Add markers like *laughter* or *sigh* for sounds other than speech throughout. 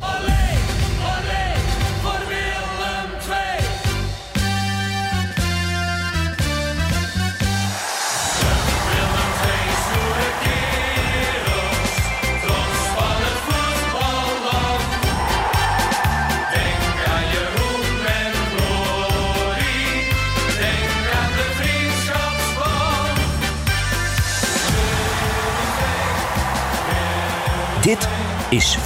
Olé,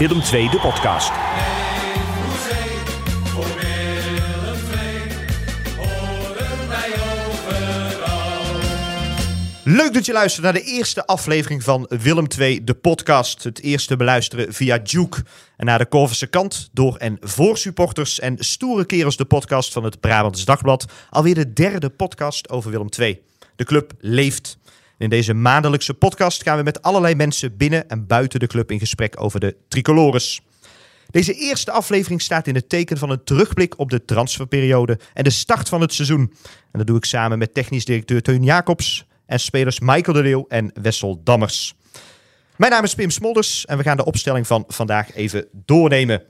is Film 2 de podcast. Hoezee, voor Willem II, wij overal. Leuk dat je luistert naar de eerste aflevering van Willem 2, de podcast. Het eerste beluisteren via Juke. En naar de Korverse kant, door en voor supporters en stoere kerels de podcast van het Brabants Dagblad. Alweer de derde podcast over Willem 2. De club leeft. In deze maandelijkse podcast gaan we met allerlei mensen binnen en buiten de club in gesprek over de tricolores. Deze eerste aflevering staat in het teken van een terugblik op de transferperiode en de start van het seizoen. En dat doe ik samen met technisch directeur Teun Jacobs en spelers Michael de Leeuw en Wessel Dammers. Mijn naam is Pim Smolders en we gaan de opstelling van vandaag even doornemen.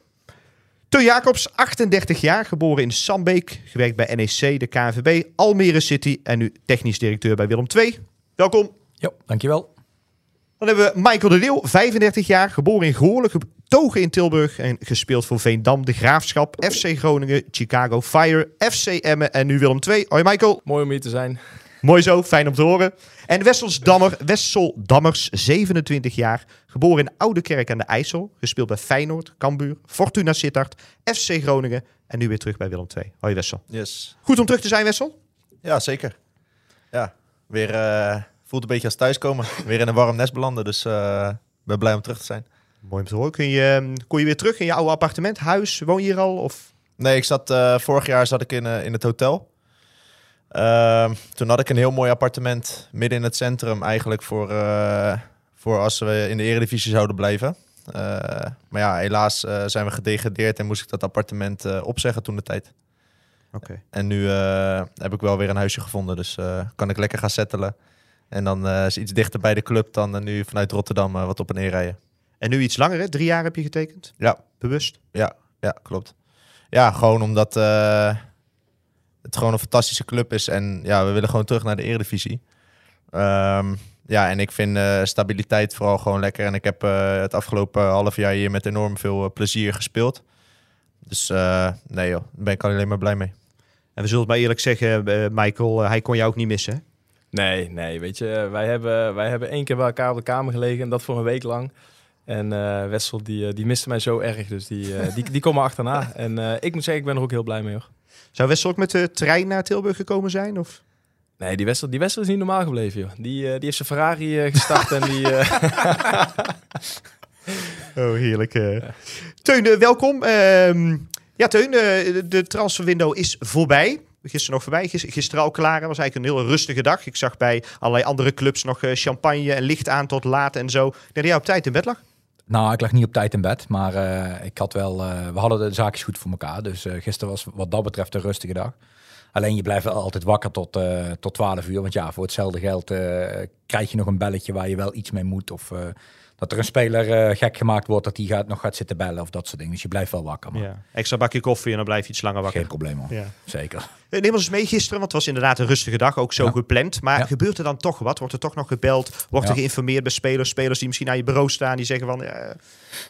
Teun Jacobs, 38 jaar, geboren in Sambeek, gewerkt bij NEC, de KNVB, Almere City en nu technisch directeur bij Willem II. Welkom. Jo, dankjewel. Dan hebben we Michael de Leeuw, 35 jaar, geboren in Goorlen, getogen in Tilburg en gespeeld voor Veendam, De Graafschap, FC Groningen, Chicago Fire, FC Emmen en nu Willem II. Hoi Michael. Mooi om hier te zijn. Mooi zo, fijn om te horen. En Wessels Dammer, Wessel Dammers, 27 jaar, geboren in Oudekerk aan de IJssel, gespeeld bij Feyenoord, Cambuur, Fortuna Sittard, FC Groningen en nu weer terug bij Willem II. Hoi Wessel. Yes. Goed om terug te zijn Wessel? Ja, zeker. Ja, weer eh, voelt een beetje als thuiskomen. *laughs* weer in een warm nest belanden, dus eh ben blij om terug te zijn. Mooi om te horen. Kun je, ehm, kon je weer terug in je oude appartement, huis? Woon je hier al? Of? Nee, ik zat, eh, vorig jaar zat ik in, in het hotel. Ehm, toen had ik een heel mooi appartement midden in het centrum eigenlijk voor, voor als we in de eredivisie zouden blijven. Maar ja, helaas zijn we gedegradeerd en moest ik dat appartement opzeggen toen de tijd. En nu eh, heb ik wel weer een huisje gevonden, dus eh, kan ik lekker gaan settelen. En dan eh, is iets dichter bij de club dan nu vanuit Rotterdam wat op en neer rijden. En nu iets langer, hè? Drie jaar heb je getekend? Ja, Bewust? ja, ja, klopt. Ja, gewoon omdat het gewoon een fantastische club is. En ja, we willen gewoon terug naar de eredivisie. Ehm, ja, en ik vind stabiliteit vooral gewoon lekker. En ik heb het afgelopen half jaar hier met enorm veel plezier gespeeld. Dus eh, nee joh, daar ben ik alleen maar blij mee. En we zullen het maar eerlijk zeggen, eh, Michael, eh, hij kon jou ook niet missen. hè? Nee, nee, weet je, wij hebben, wij hebben één keer bij elkaar op de kamer gelegen en dat voor een week lang. En eh, Wessel, die, die miste mij zo erg, dus die, die, die komt me achterna. *laughs* En eh, ik moet zeggen, ik ben er ook heel blij mee hoor. Zou Wessel ook met de trein naar Tilburg gekomen zijn? Of? Nee, die Wessel, die Wessel is niet normaal gebleven joh. Die, die heeft zijn Ferrari gestart en die... *laughs* *laughs* Oh, heerlijk. eh. Teun, eh, welkom. Ehm, ja, Teun, eh, de transferwindow is voorbij. Gisteren nog voorbij, Gis- gisteren al klaar. Was eigenlijk een hele rustige dag. Ik zag bij allerlei andere clubs nog champagne en licht aan tot laat en zo. Dat jij op tijd in bed lag. Nou, ik lag niet op tijd in bed, maar ik had wel, we hadden de zaakjes goed voor elkaar. Dus eh, gisteren was wat dat betreft een rustige dag. Alleen je blijft wel altijd wakker tot, tot 12 uur. Want ja, voor hetzelfde geld krijg je nog een belletje waar je wel iets mee moet. Of dat er een speler eh, gek gemaakt wordt, dat die gaat, nog gaat zitten bellen of dat soort dingen. Dus je blijft wel wakker. Maar Ja. Extra bakje koffie en dan blijf je iets langer wakker. geen probleem hoor. Ja. Zeker. Eh, Neem ons eens mee gisteren, want het was inderdaad een rustige dag, ook zo Ja. gepland. Maar gebeurt er dan toch wat? Wordt er toch nog gebeld? Wordt er geïnformeerd bij spelers? Spelers die misschien aan je bureau staan, die zeggen van...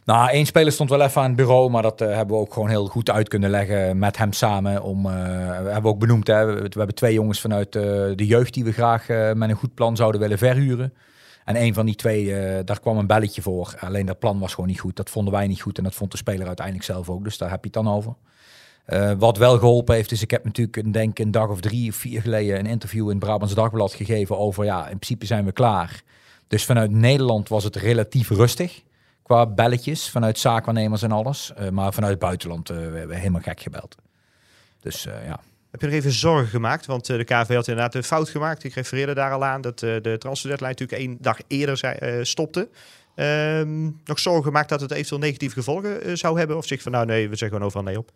Nou, één speler stond wel even aan het bureau, maar dat eh, hebben we ook gewoon heel goed uit kunnen leggen met hem samen. Om, we hebben we ook benoemd, hè, we, we hebben twee jongens vanuit de jeugd die we graag met een goed plan zouden willen verhuren. En een van die twee, eh, daar kwam een belletje voor. Alleen dat plan was gewoon niet goed. Dat vonden wij niet goed en dat vond de speler uiteindelijk zelf ook. Dus daar heb je het dan over. Eh, wat wel geholpen heeft, is ik heb natuurlijk een, denk een dag of drie of vier geleden een interview in het Brabants Dagblad gegeven over, ja, in principe zijn we klaar. Dus vanuit Nederland was het relatief rustig qua belletjes, vanuit zaakwaarnemers en alles. Eh, maar vanuit het buitenland we hebben helemaal gek gebeld. Dus ja. Heb je er even zorgen gemaakt? Want eh, de KV had inderdaad een fout gemaakt. Ik refereerde daar al aan dat eh, de transfer deadline natuurlijk één dag eerder zei, eh, stopte. Ehm, nog zorgen gemaakt dat het eventueel negatieve gevolgen zou hebben? Of zeg van nou nee, we zeggen gewoon overal nee op.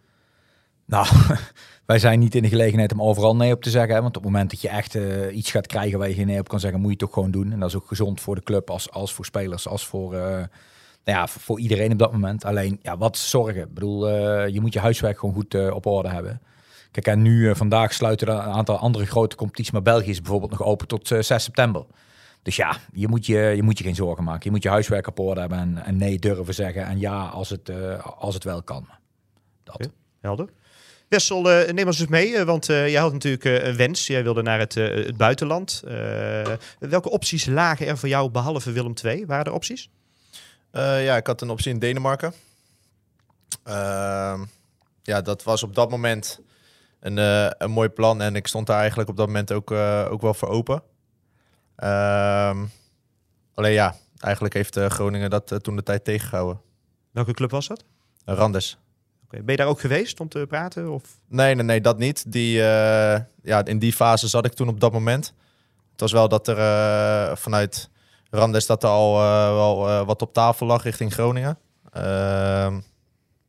Nou, *laughs* wij zijn niet in de gelegenheid om overal nee op te zeggen. Hè? Want op het moment dat je echt iets gaat krijgen waar je geen nee op kan zeggen, moet je het toch gewoon doen. En dat is ook gezond voor de club, als, als voor spelers, als voor Nou ja, voor, iedereen op dat moment. Alleen, ja, wat zorgen? Ik bedoel, je moet je huiswerk gewoon goed op orde hebben. Kijk, en nu eh, vandaag sluiten er een aantal andere grote competities, maar België is bijvoorbeeld nog open tot eh, 6 september. Dus ja, je moet je, je moet je geen zorgen maken. Je moet je huiswerk op orde hebben en, en nee durven zeggen. En ja, als het, eh, als het wel kan. Dat. Helder. Wessel, eh, neem ons eens mee, eh, want eh, jij had natuurlijk eh, een wens. Jij wilde naar het, eh, het buitenland. Eh, welke opties lagen er voor jou behalve Willem II? Waren er opties? Eh, ja, ik had een optie in Denemarken. Ehm, ja, dat was op dat moment een, eh, een mooi plan. En ik stond daar eigenlijk op dat moment ook, eh, ook wel voor open. Ehm, alleen ja, eigenlijk heeft eh, Groningen dat toen de tijd tegengehouden. Welke club was dat? Randers. Oké, Ben je daar ook geweest om te praten? Of? Nee, nee, nee, dat niet. Die, ja, in die fase zat ik toen op dat moment. Het was wel dat er vanuit Randers dat er al wel wat op tafel lag richting Groningen. Ehm,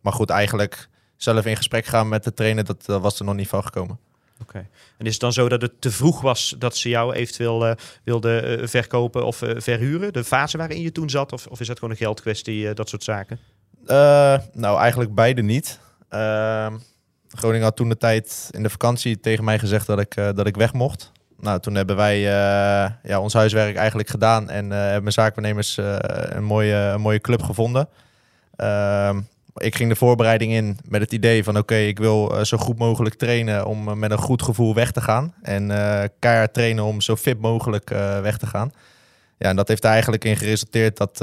maar goed, eigenlijk zelf in gesprek gaan met de trainer, dat eh, was er nog niet van gekomen. Oké. En is het dan zo dat het te vroeg was dat ze jou eventueel eh, wilden eh, verkopen of eh, verhuren? De fase waarin je toen zat? Of, of is dat gewoon een geldkwestie, dat soort zaken? Nou, eigenlijk beide niet. Ehm, Groningen had toen de tijd in de vakantie tegen mij gezegd dat ik, dat ik weg mocht. Nou, toen hebben wij ja, ons huiswerk eigenlijk gedaan en hebben mijn zaakwaarnemers eh, een, mooie, een mooie club gevonden. Ik ging de voorbereiding in met het idee van oké, ik wil eh, zo goed mogelijk trainen om eh, met een goed gevoel weg te gaan. En eh keihard trainen om zo fit mogelijk weg te gaan. Ja, en dat heeft er eigenlijk in geresulteerd dat,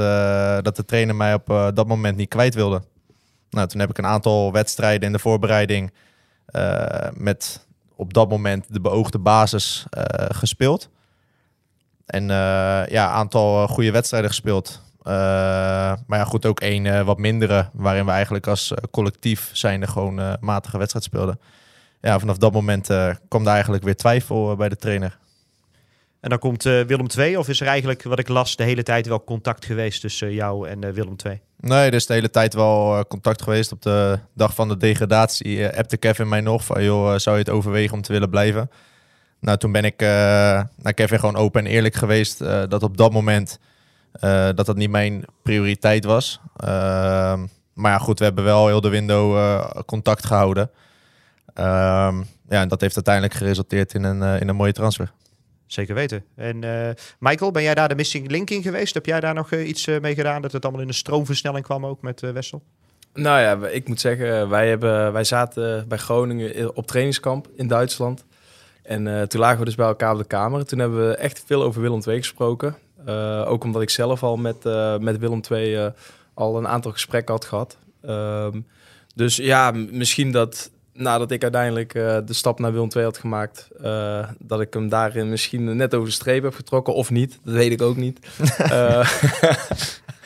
dat de trainer mij op dat moment niet kwijt wilde. Nou, toen heb ik een aantal wedstrijden in de voorbereiding met op dat moment de beoogde basis gespeeld. En ja, een aantal goede wedstrijden gespeeld. Eh, maar ja, goed, ook één eh, wat mindere, waarin we eigenlijk als eh, collectief zijnde gewoon matige wedstrijd speelden. Ja, vanaf dat moment kwam daar eigenlijk weer twijfel bij de trainer. En dan komt Willem II, of is er eigenlijk, wat ik las, de hele tijd wel contact geweest tussen jou en Willem II? Nee, er is de hele tijd wel contact geweest. Op de dag van de degradatie appte Kevin mij nog van... joh, zou je het overwegen om te willen blijven? Nou, toen ben ik naar Kevin gewoon open en eerlijk geweest... dat op dat moment eh, dat dat niet mijn prioriteit was. Ehm, maar ja, goed, we hebben wel heel de window eh, contact gehouden. Ehm, ja, en dat heeft uiteindelijk geresulteerd in een, eh, in een mooie transfer. Zeker weten. En eh, Michael, ben jij daar de missing link in geweest? Heb jij daar nog iets eh, mee gedaan? Dat het allemaal in een stroomversnelling kwam ook met eh, Wessel? Nou ja, ik moet zeggen, wij, hebben, wij zaten bij Groningen op trainingskamp in Duitsland. En eh, toen lagen we dus bij elkaar op de kamer. Toen hebben we echt veel over Willem II gesproken. Eh, ook omdat ik zelf al met, eh, met Willem II eh, al een aantal gesprekken had gehad. Ehm, dus ja, misschien dat nadat ik uiteindelijk eh, de stap naar Willem II had gemaakt, eh, dat ik hem daarin misschien net over de streep heb getrokken of niet. Dat weet ik ook niet. *laughs* Eh,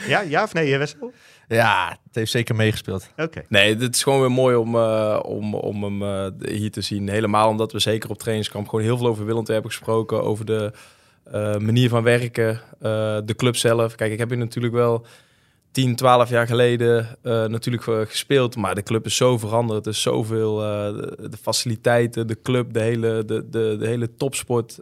Ja, ja of nee, Wessel? Ja, het heeft zeker meegespeeld. Oké. Nee, het is gewoon weer mooi om, eh, om, om hem eh, hier te zien. Helemaal omdat we zeker op trainingskamp gewoon heel veel over Willem II hebben gesproken. Over de eh, manier van werken, eh, de club zelf. Kijk, ik heb hier natuurlijk wel 10, 12 jaar geleden eh, natuurlijk gespeeld. Maar de club is zo veranderd. Er is zoveel, de, de faciliteiten, de club, de hele, de, de, de hele topsport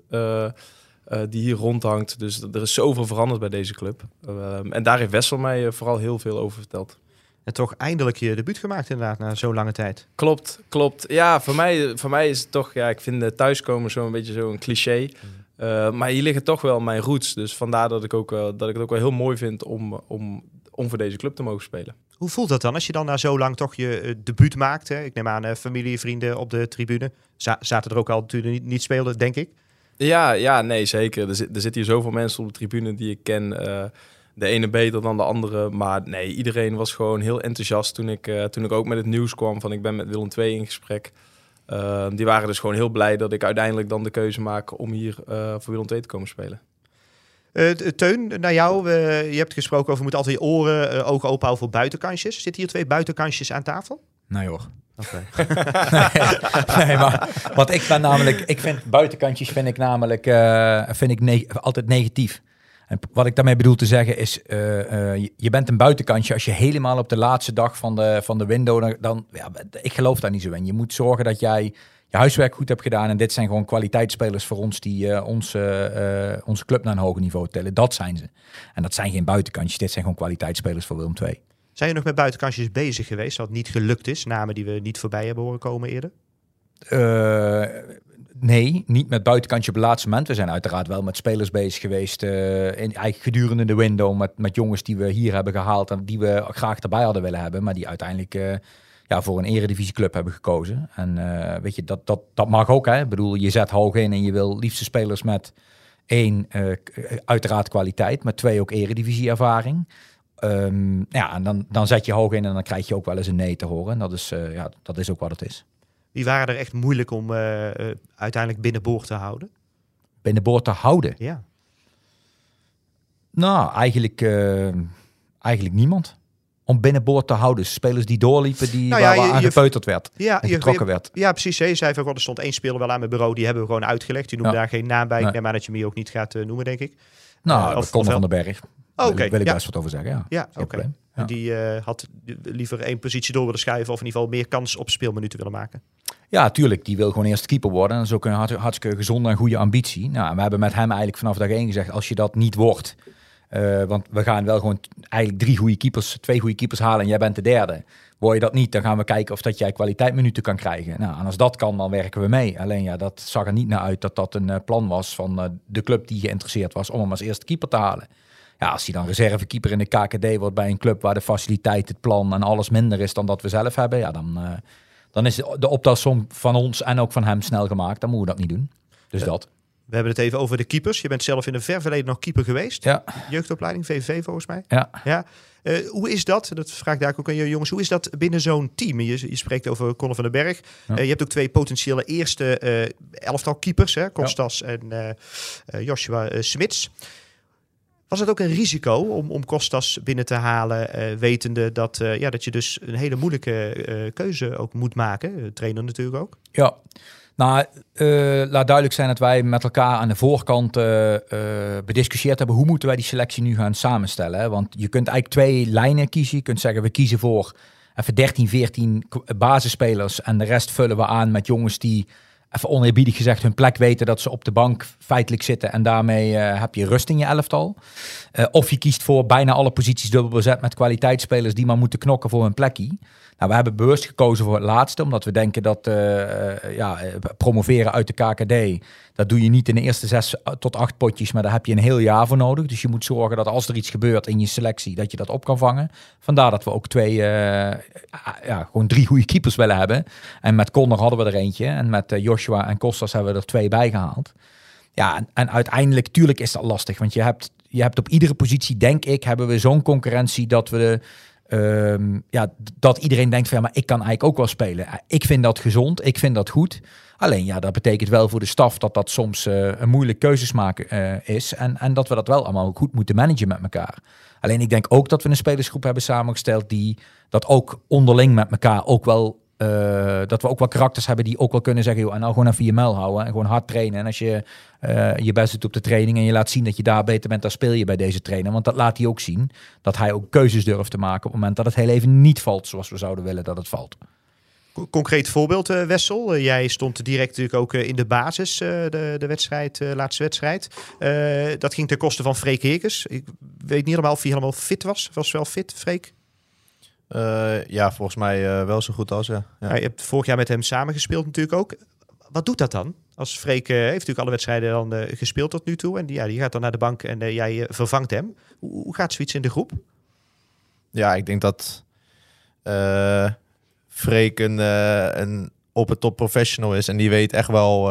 die hier rondhangt. Dus er is zoveel veranderd bij deze club. Ehm, en daar heeft Wessel mij vooral heel veel over verteld. En toch eindelijk je debuut gemaakt inderdaad, na zo'n lange tijd. Klopt, klopt. Ja, voor mij, voor mij is het toch, ja, ik vind thuiskomen zo'n beetje zo'n cliché. Eh, maar hier liggen toch wel mijn roots. Dus vandaar dat ik, ook, wel- dat ik het ook wel heel mooi vind om, om, om voor deze club te mogen spelen. Hoe voelt dat dan als je dan na zo lang toch je eh, debuut maakt? Hè? Ik neem aan eh, familie, vrienden op de tribune. Za- zaten er ook al natuurlijk niet, niet spelen, denk ik. Ja, ja, nee, zeker. Er, zit, er zitten hier zoveel mensen op de tribune die ik ken. eh, de ene beter dan de andere. Maar nee, iedereen was gewoon heel enthousiast toen ik, eh, toen ik ook met het nieuws kwam van ik ben met Willem II in gesprek. Eh, die waren dus gewoon heel blij dat ik uiteindelijk dan de keuze maak om hier eh, voor Willem II te komen spelen. Eh, Teun, naar jou. je hebt gesproken over, je moet altijd je oren, eh, ogen open houden voor buitenkansjes. Zitten hier twee buitenkansjes aan tafel? Nee hoor. Oké. *laughs* nee, maar wat ik ben namelijk, ik vind buitenkantjes vind ik namelijk eh, vind ik ne- altijd negatief. En wat ik daarmee bedoel te zeggen is, eh, eh, je- bent een buitenkantje als je helemaal op de laatste dag van de, van de window, dan, dan ja, ik geloof daar niet zo in. Je moet zorgen dat jij je huiswerk goed hebt gedaan. En dit zijn gewoon kwaliteitsspelers voor ons die eh, onze, onze club naar een hoger niveau tillen. Dat zijn ze. En dat zijn geen buitenkantjes. Dit zijn gewoon kwaliteitsspelers voor Willem II. Zijn je nog met buitenkansjes bezig geweest, wat niet gelukt is? Namen die we niet voorbij hebben horen komen eerder? Nee, niet met buitenkantje op het laatste moment. We zijn uiteraard wel met spelers bezig geweest. eh, in, eigenlijk gedurende de window. Met, met jongens die we hier hebben gehaald. En die we graag erbij hadden willen hebben. Maar die uiteindelijk eh, ja, voor een eredivisieclub hebben gekozen. En eh, weet je, dat, dat, dat mag ook. Hè? Ik bedoel, je zet hoog in en je wil liefste spelers met één, uiteraard kwaliteit. Met twee ook eredivisieervaring. Ehm ja, en dan, dan zet je hoog in en dan krijg je ook wel eens een nee te horen. En dat is, ja, dat is ook wat het is. Die waren er echt moeilijk om eh, eh, uiteindelijk binnenboord te houden. Binnenboord te houden. Ja. Nou, eigenlijk, eh, eigenlijk niemand. Om binnenboord te houden. Spelers die doorliepen, die, Nou ja, waar, je- aan gepeuterd werd. Ja, En getrokken je- werd. Ja, precies. hè. Je zei van, "Goh, er stond één speler wel aan mijn bureau. Die hebben we gewoon uitgelegd. Je noemde Ja. daar geen naam bij. Ik Nee. neem aan dat je me hier ook niet gaat noemen, denk ik. Nou, Eh, of, van den Berg. Oké, ik- Wil ik ja. best wat over zeggen, ja. Ja, oké. Ja. Die eh, had liever één positie door willen schuiven. Of in ieder geval meer kans op speelminuten willen maken. Ja, tuurlijk. Die wil gewoon eerst keeper worden. En dat is ook een hart- hartstikke gezonde en goede ambitie. Nou, we hebben met hem eigenlijk vanaf dag één gezegd, als je dat niet wordt... eh, want we gaan wel gewoon eigenlijk drie goede keepers, twee goede keepers halen en jij bent de derde. Word je dat niet, dan gaan we kijken of dat jij kwaliteitminuten kan krijgen. Nou, en als dat kan, dan werken we mee. Alleen ja, dat zag er niet naar uit dat dat een eh, plan was van de club die geïnteresseerd was om hem als eerste keeper te halen. Ja, als hij dan reservekeeper in de KKD wordt bij een club waar de faciliteit, het plan en alles minder is dan dat we zelf hebben, ja, dan, eh, dan is de optelsom van ons en ook van hem snel gemaakt. Dan moeten we dat niet doen. Dus dat. We hebben het even over de keepers. Je bent zelf in een ver verleden nog keeper geweest. Ja, Jeugdopleiding, VVV volgens mij. ja. Ja. Eh, hoe is dat? Dat vraag ik daar ook aan je jongens. Hoe is dat binnen zo'n team? Je, je spreekt over Conor van den Berg. Ja. Eh, je hebt ook twee potentiële eerste eh, elftal keepers. Hè? Kostas en eh, eh, Joshua eh, Smits. Was het ook een risico om, om Kostas binnen te halen, eh, wetende dat, eh, ja, dat je dus een hele moeilijke eh, keuze ook moet maken? Trainer natuurlijk ook. Ja, nou, laat duidelijk zijn dat wij met elkaar aan de voorkant bediscussieerd hebben hoe moeten wij die selectie nu gaan samenstellen. Hè? Want je kunt eigenlijk twee lijnen kiezen. Je kunt zeggen we kiezen voor even 13, 14 k- basisspelers en de rest vullen we aan met jongens die even oneerbiedig gezegd hun plek weten dat ze op de bank feitelijk zitten en daarmee eh, heb je rust in je elftal. Eh, of je kiest voor bijna alle posities dubbel bezet met kwaliteitsspelers die maar moeten knokken voor hun plekje. Nou, we hebben bewust gekozen voor het laatste, omdat we denken dat eh, eh, ja, eh, promoveren uit de KKD, dat doe je niet in de eerste zes tot acht potjes, maar daar heb je een heel jaar voor nodig. Dus je moet zorgen dat als er iets gebeurt in je selectie, dat je dat op kan vangen. Vandaar dat we ook twee, ja, gewoon drie goede keepers willen hebben. En met Connor hadden we er eentje en met Joshua en Kostas hebben we er twee bij gehaald. Ja, en, en uiteindelijk, tuurlijk is dat lastig. Want je hebt, je hebt op iedere positie, denk ik, hebben we zo'n concurrentie dat we ehm, ja, dat iedereen denkt van ja, maar ik kan eigenlijk ook wel spelen. Ja, Ik vind dat gezond, ik vind dat goed. Alleen ja, dat betekent wel voor de staf dat dat soms eh, een moeilijk keuzes maken eh, is. En, en dat we dat wel allemaal goed moeten managen met elkaar. Alleen ik denk ook dat we een spelersgroep hebben samengesteld die dat ook onderling met elkaar ook wel eh, dat we ook wel karakters hebben die ook wel kunnen zeggen, joh, en nou gewoon je muil houden en gewoon hard trainen. En als je eh, je best doet op de training en je laat zien dat je daar beter bent, dan speel je bij deze trainer. Want dat laat hij ook zien, dat hij ook keuzes durft te maken op het moment dat het heel even niet valt zoals we zouden willen dat het valt. Co- Concreet voorbeeld, eh, Wessel. Jij stond direct natuurlijk ook in de basis, de, de wedstrijd, eh, laatste wedstrijd. Dat ging ten koste van Freek Heekers. Ik weet niet helemaal of hij helemaal fit was. Was wel fit, Freek? Eh, ja, volgens mij eh, wel zo goed als, ja. ja. Je hebt vorig jaar met hem samengespeeld natuurlijk ook. Wat doet dat dan? Als Freek eh, heeft natuurlijk alle wedstrijden dan gespeeld tot nu toe. En die, ja, die gaat dan naar de bank en jij vervangt hem. Hoe, hoe gaat zoiets in de groep? Ja, ik denk dat Freek een, een op het top professional is. En die weet echt wel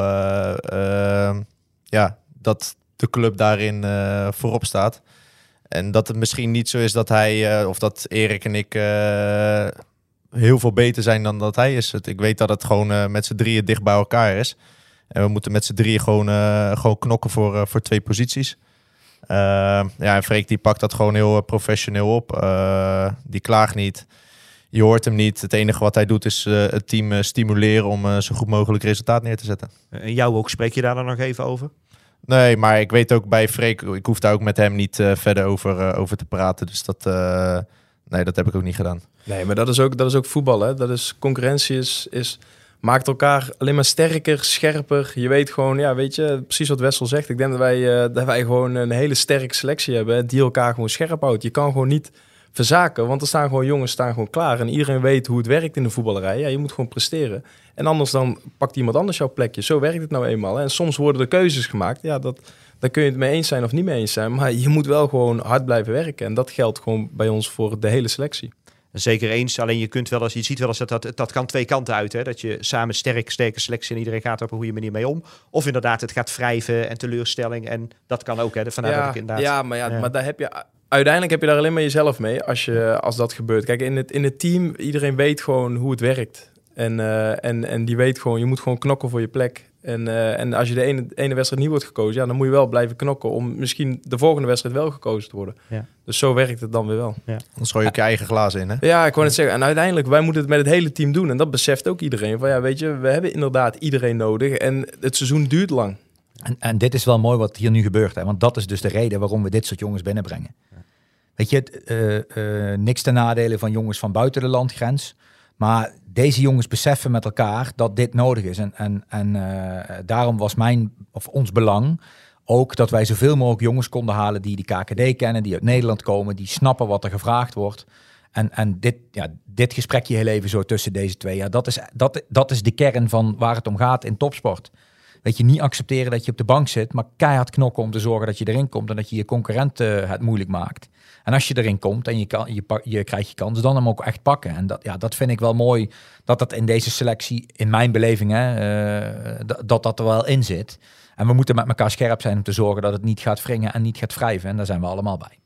ja, dat de club daarin voorop staat. En dat het misschien niet zo is dat hij, eh, of dat Erik en ik eh, heel veel beter zijn dan dat hij is. Ik weet dat het gewoon eh, met z'n drieën dicht bij elkaar is. En we moeten met z'n drieën gewoon, gewoon knokken voor, voor twee posities. Ja, en Freek die pakt dat gewoon heel professioneel op. Die klaagt niet. Je hoort hem niet. Het enige wat hij doet is het team stimuleren om zo goed mogelijk resultaat neer te zetten. En jou ook, spreek je daar dan nog even over? Nee, maar ik weet ook bij Freek, ik hoef daar ook met hem niet eh, verder over, eh, over te praten. Dus dat, eh, nee, dat heb ik ook niet gedaan. Nee, maar dat is ook, dat is ook voetbal. Dat is, concurrentie is, is maakt elkaar alleen maar sterker, scherper. Je weet gewoon, ja, weet je, precies wat Wessel zegt. Ik denk dat wij, dat wij gewoon een hele sterke selectie hebben die elkaar gewoon scherp houdt. Je kan gewoon niet verzaken, want er staan gewoon jongens staan gewoon klaar. En iedereen weet hoe het werkt in de voetballerij. Ja, je moet gewoon presteren. En anders dan pakt iemand anders jouw plekje. Zo werkt het nou eenmaal. hè. En soms worden er keuzes gemaakt. Ja, dat, daar kun je het mee eens zijn of niet mee eens zijn. Maar je moet wel gewoon hard blijven werken. En dat geldt gewoon bij ons voor de hele selectie. Zeker eens. Alleen je kunt wel eens, je ziet wel eens dat dat, dat kan twee kanten uit. Hè? Dat je samen sterk, sterke selectie en iedereen gaat er op een goede manier mee om. Of inderdaad, het gaat wrijven en teleurstelling. En dat kan ook. Hè? Vandaar dat ja, ik inderdaad. ja, maar, ja, Ja. maar daar heb je, uiteindelijk heb je daar alleen maar jezelf mee als, je, als dat gebeurt. Kijk, in het, in het team, iedereen weet gewoon hoe het werkt. En, eh, en, en die weet gewoon, je moet gewoon knokken voor je plek. En, eh, en als je de ene, ene wedstrijd niet wordt gekozen, ja, dan moet je wel blijven knokken om misschien de volgende wedstrijd wel gekozen te worden. Ja. Dus zo werkt het dan weer wel. Dan gooi je ook je eigen glazen in, hè? Ja, ik wou net zeggen. En uiteindelijk, wij moeten het met het hele team doen. En dat beseft ook iedereen. Van ja, weet je, we hebben inderdaad iedereen nodig. En het seizoen duurt lang. En, en dit is wel mooi wat hier nu gebeurt. Hè? Want dat is dus de reden waarom we dit soort jongens binnenbrengen. Weet je, eh, eh, niks ten nadele van jongens van buiten de landgrens. Maar deze jongens beseffen met elkaar dat dit nodig is. En, en, en eh, daarom was mijn, of ons belang ook dat wij zoveel mogelijk jongens konden halen die die KKD kennen, die uit Nederland komen, die snappen wat er gevraagd wordt. En, en dit, ja, dit gesprekje heel even zo tussen deze twee, ja, dat, is, dat, dat is de kern van waar het om gaat in topsport. Weet je, niet accepteren dat je op de bank zit, maar keihard knokken om te zorgen dat je erin komt en dat je je concurrent eh, het moeilijk maakt. En als je erin komt en je, kan, je, je krijgt je kans, dan hem ook echt pakken. En dat, ja, dat vind ik wel mooi, dat dat in deze selectie, in mijn beleving, hè, eh, dat, dat er wel in zit. En we moeten met elkaar scherp zijn om te zorgen dat het niet gaat wringen en niet gaat wrijven. En daar zijn we allemaal bij.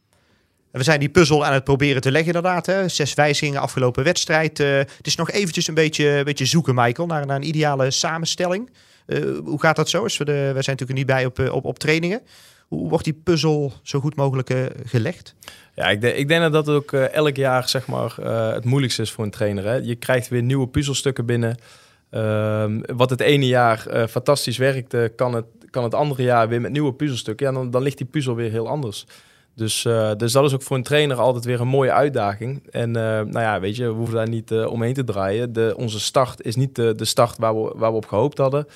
We zijn die puzzel aan het proberen te leggen inderdaad. Hè? Zes wijzigingen afgelopen wedstrijd. Eh, het is nog eventjes een beetje, beetje zoeken, Michael, naar, naar een ideale samenstelling. Eh, hoe gaat dat zo? We, de, we zijn natuurlijk niet bij op, eh, op, op trainingen. Hoe wordt die puzzel zo goed mogelijk eh, gelegd? Ja, ik, denk- ik denk dat dat ook elk jaar zeg maar, het moeilijkste is voor een trainer. Hè? Je krijgt weer nieuwe puzzelstukken binnen. Ehm, wat het ene jaar fantastisch werkte, kan het, kan het andere jaar weer met nieuwe puzzelstukken. Ja, dan, dan ligt die puzzel weer heel anders. Dus, dus dat is ook voor een trainer altijd weer een mooie uitdaging. En nou ja, weet je, we hoeven daar niet omheen te draaien. De, onze start is niet de, de start waar we, waar we op gehoopt hadden.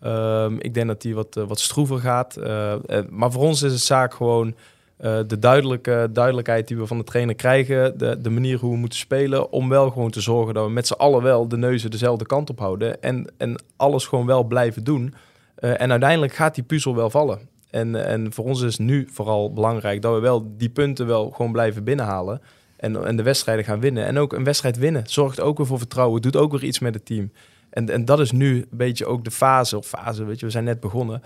Ehm, ik denk dat die wat, eh, wat stroever gaat. Eh, maar voor ons is het zaak gewoon eh, de duidelijke, duidelijkheid die we van de trainer krijgen. De, de manier hoe we moeten spelen. Om wel gewoon te zorgen dat we met z'n allen wel de neuzen dezelfde kant op houden. En, en alles gewoon wel blijven doen. En uiteindelijk gaat die puzzel wel vallen. En, en voor ons is nu vooral belangrijk dat we wel die punten wel gewoon blijven binnenhalen. En, en de wedstrijden gaan winnen. En ook een wedstrijd winnen zorgt ook weer voor vertrouwen. Doet ook weer iets met het team. En, en dat is nu een beetje ook de fase. Of fase, weet je, we zijn net begonnen.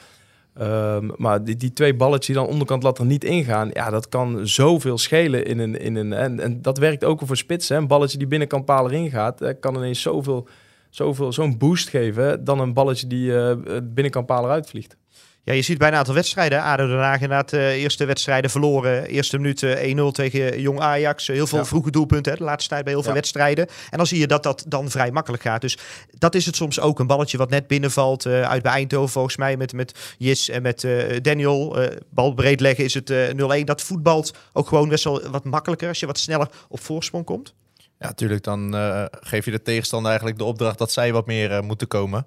Ehm, maar die, die twee balletjes die dan onderkant lat er niet ingaan, ja, dat kan zoveel schelen in een. In een en, en dat werkt ook voor spitsen. Een balletje die binnenkant paal erin gaat, eh, kan ineens zoveel, zoveel, zo'n boost geven dan een balletje die eh binnenkant paal eruit vliegt. Ja, je ziet bij een aantal wedstrijden. ADO Den Haag inderdaad, eh eerste wedstrijden verloren. Eerste minuut eh, 1-0 tegen Jong Ajax. Heel veel Ja. vroege doelpunten hè, de laatste tijd bij heel veel Ja. wedstrijden. En dan zie je dat dat dan vrij makkelijk gaat. Dus dat is het soms ook. Een balletje wat net binnenvalt. eh, uit bij Eindhoven volgens mij met, met Jis en met eh, Daniel. eh, bal breed leggen is het eh 0-1. Dat voetbalt ook gewoon best wel wat makkelijker als je wat sneller op voorsprong komt. Ja, natuurlijk. Dan eh, geef je de tegenstander eigenlijk de opdracht dat zij wat meer eh, moeten komen.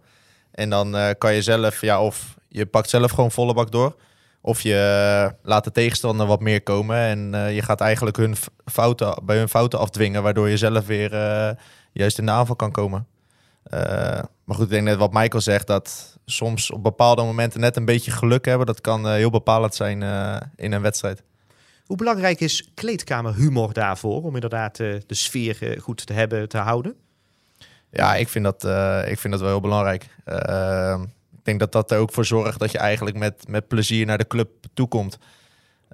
En dan eh, kan je zelf, ja, of je pakt zelf gewoon volle bak door. Of je eh, laat de tegenstander wat meer komen. En eh, je gaat eigenlijk hun fouten, bij hun fouten afdwingen. Waardoor je zelf weer eh, juist in de aanval kan komen. Maar goed, ik denk net wat Michael zegt. Dat soms op bepaalde momenten net een beetje geluk hebben. Dat kan heel bepalend zijn in een wedstrijd. Hoe belangrijk is kleedkamerhumor daarvoor? Om inderdaad de sfeer goed te hebben, te houden? Ja, ik vind dat, ik vind dat wel heel belangrijk. Denk dat dat er ook voor zorgt dat je eigenlijk met, met plezier naar de club toekomt.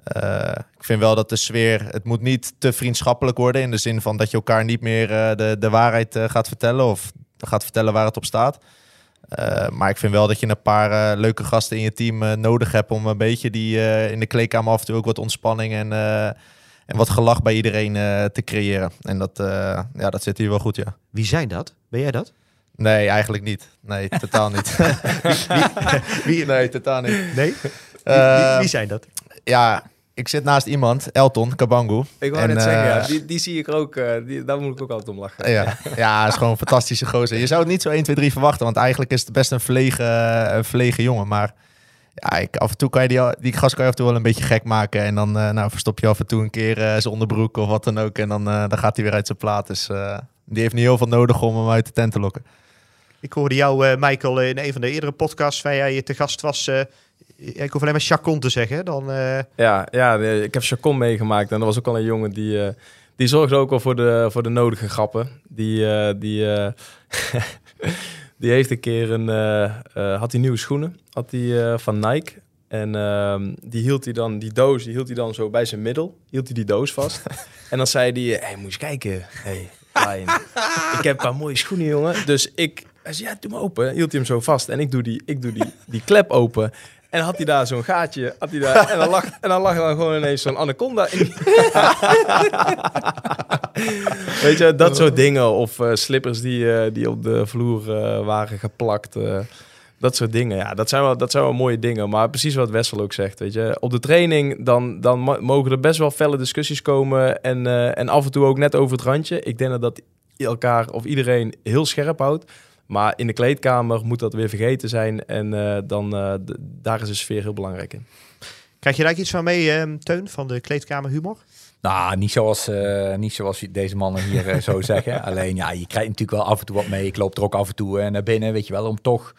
Eh, ik vind wel dat de sfeer, het moet niet te vriendschappelijk worden. In de zin van dat je elkaar niet meer eh, de, de waarheid eh, gaat vertellen of gaat vertellen waar het op staat. Maar ik vind wel dat je een paar leuke gasten in je team nodig hebt om een beetje die in de kleedkamer af en toe ook wat ontspanning en, en wat gelach bij iedereen te creëren. En dat, ja, dat zit hier wel goed, ja. Wie zijn dat? Ben jij dat? Nee, eigenlijk niet. Nee, totaal niet. *laughs* Wie, nee, totaal niet. nee? Wie, wie, Eh, wie zijn dat? ja, ik zit naast iemand, Elton Kabangu. Ik wou En, net zeggen, ja, eh, die, die zie ik ook, eh, die, daar moet ik ook altijd om lachen. Ja, ja, hij is gewoon een fantastische gozer. Je zou het niet zo 1, 2, 3 verwachten, want eigenlijk is het best een verlegen, een verlegen jongen. Maar ja, ik, af en toe kan je die, die gast kan je af en toe wel een beetje gek maken. En dan eh, nou, verstop je af en toe een keer eh, zijn onderbroek of wat dan ook. En dan, eh, dan gaat hij weer uit zijn plaat. Dus eh, die heeft niet heel veel nodig om hem uit de tent te lokken. Ik hoorde jou, eh, Michael, in een van de eerdere podcasts waar jij te gast was. eh, ik hoef alleen maar chacon te zeggen. Dan, eh, Ja, ja ik heb Chacon meegemaakt en dat was ook al een jongen die, eh, die zorgde ook wel voor de, voor de nodige grappen. Die, eh, die, eh, *laughs* die heeft een keer een, eh, eh, had hij nieuwe schoenen, had hij eh, van Nike. En ehm, die hield hij dan, die doos, die hield hij dan zo bij zijn middel, hield hij die doos vast. *laughs* en dan zei hij, hey, moet je kijken. Hey, Ryan, ik heb een paar mooie schoenen, jongen. Dus ik, hij zei, ja, doe maar open. Hield hij hem zo vast en ik doe die, ik doe die, die klep open. En had hij daar zo'n gaatje. Had hij daar, en, dan lag, en dan lag dan gewoon ineens zo'n anaconda in. *laughs* Weet je, dat soort dingen. Of eh, slippers die, eh, die op de vloer eh, waren geplakt. dat soort dingen. Ja, dat zijn, wel, dat zijn wel mooie dingen. Maar precies wat Wessel ook zegt. Weet je, op de training dan, dan mo- mogen er best wel felle discussies komen. En, en af en toe ook net over het randje. Ik denk dat dat elkaar of iedereen heel scherp houdt. Maar in de kleedkamer moet dat weer vergeten zijn. En eh, dan, eh, daar is de sfeer heel belangrijk in. krijg je daar iets van mee, eh, Teun, van de kleedkamer humor? Nou, niet zoals, eh, niet zoals deze mannen hier zo *laughs* zeggen. Alleen, ja, je krijgt natuurlijk wel af en toe wat mee. Ik loop er ook af en toe naar binnen, weet je wel, om toch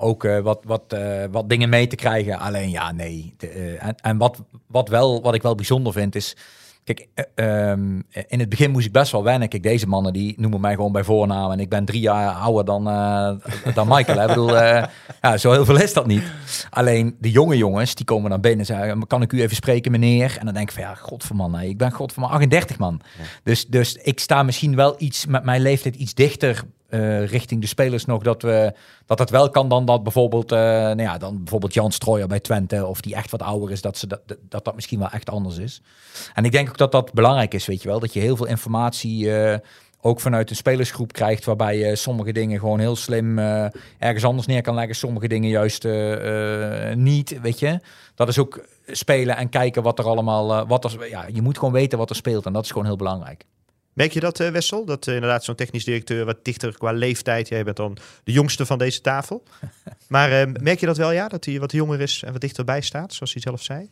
ook eh, wat, wat, eh, wat dingen mee te krijgen. Alleen, ja, nee. De, eh, en en wat, wat, wel, wat ik wel bijzonder vind, is... Kijk, eh, ehm, in het begin moest ik best wel wennen. Kijk, deze mannen die noemen mij gewoon bij voornaam. En ik ben drie jaar ouder dan, eh, dan Michael. hè. Ik bedoel, eh, ja, zo heel veel is dat niet. Alleen de jonge jongens, die komen dan binnen en zeggen... kan ik u even spreken, meneer? En dan denk ik van, ja, godverman, nee, ik ben godverman 38, man. Dus, dus ik sta misschien wel iets met mijn leeftijd iets dichter eh, richting de spelers nog... dat, we, dat het wel kan dan dat bijvoorbeeld, eh, nou ja, dan bijvoorbeeld Jan Strooijer bij Twente... of die echt wat ouder is, dat, ze dat, dat dat misschien wel echt anders is. En ik denk ook dat dat belangrijk is, weet je wel. Dat je heel veel informatie... eh, ook vanuit een spelersgroep krijgt, waarbij je sommige dingen gewoon heel slim ergens anders neer kan leggen, sommige dingen juist niet, weet je. Dat is ook spelen en kijken wat er allemaal, wat er, ja, je moet gewoon weten wat er speelt en dat is gewoon heel belangrijk. Merk je dat, eh, Wessel? Dat eh, inderdaad zo'n technisch directeur wat dichter qua leeftijd... Jij bent dan de jongste van deze tafel. *laughs* maar eh, merk je dat wel, ja? Dat hij wat jonger is en wat dichterbij staat, zoals hij zelf zei?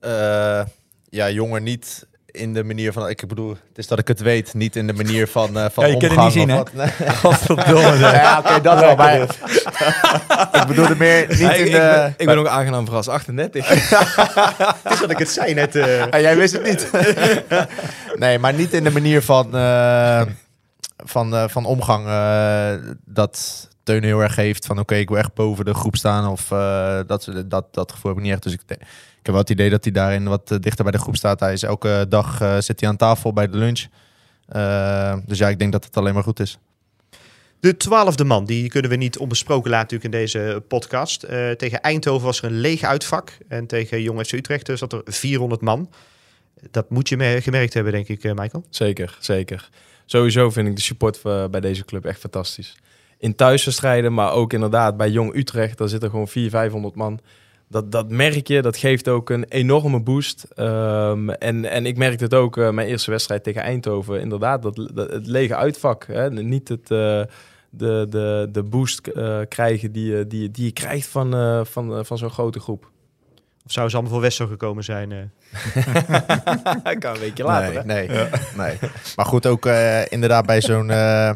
Eh, ja, jonger niet in de manier van... Ik bedoel, het is dat ik het weet, niet in de manier van, eh van Ja, je kunt het omgang niet zien, of hè? Nee. *laughs* Godverdomme. *laughs* Ja, oké, dat wel. Maar *laughs* ik bedoelde meer niet Ja, in ik de... ben, ik ben ook aangenaam verrast. 38. Het is dat ik het zei net. eh, Ah, jij wist het niet. nee, maar niet in de manier van, eh, van, eh, van omgang eh, dat Teun heel erg heeft. Van oké, ik wil echt boven de groep staan. Of eh, dat, dat, dat gevoel heb ik niet echt. Dus ik, ik heb wel het idee dat hij daarin wat eh, dichter bij de groep staat. Hij is elke dag eh, zit hij aan tafel bij de lunch. Eh, dus ja, ik denk dat het alleen maar goed is. De twaalfde man, die kunnen we niet onbesproken laten natuurlijk in deze podcast. Eh, tegen Eindhoven was er een leeg uitvak. En tegen Jong FC Utrecht zat er 400 man. Dat moet je me- gemerkt hebben, denk ik, Michael. Zeker, zeker. Sowieso vind ik de support bij deze club echt fantastisch. In thuiswedstrijden, maar ook inderdaad bij Jong Utrecht, daar zitten gewoon 400, 500 man. Dat, dat merk je, dat geeft ook een enorme boost. Ehm, en, en ik merkte het ook, eh, mijn eerste wedstrijd tegen Eindhoven. Inderdaad, dat, dat, het lege uitvak. Hè? Niet het, eh, de, de, de boost eh, krijgen die, je- die, die je krijgt van, eh, van, van zo'n grote groep. Of zou ze allemaal voor Wessel gekomen zijn? eh? Dat *laughs* kan een weekje later, nee, hè? nee, nee. Maar goed, ook eh, inderdaad bij zo'n eh,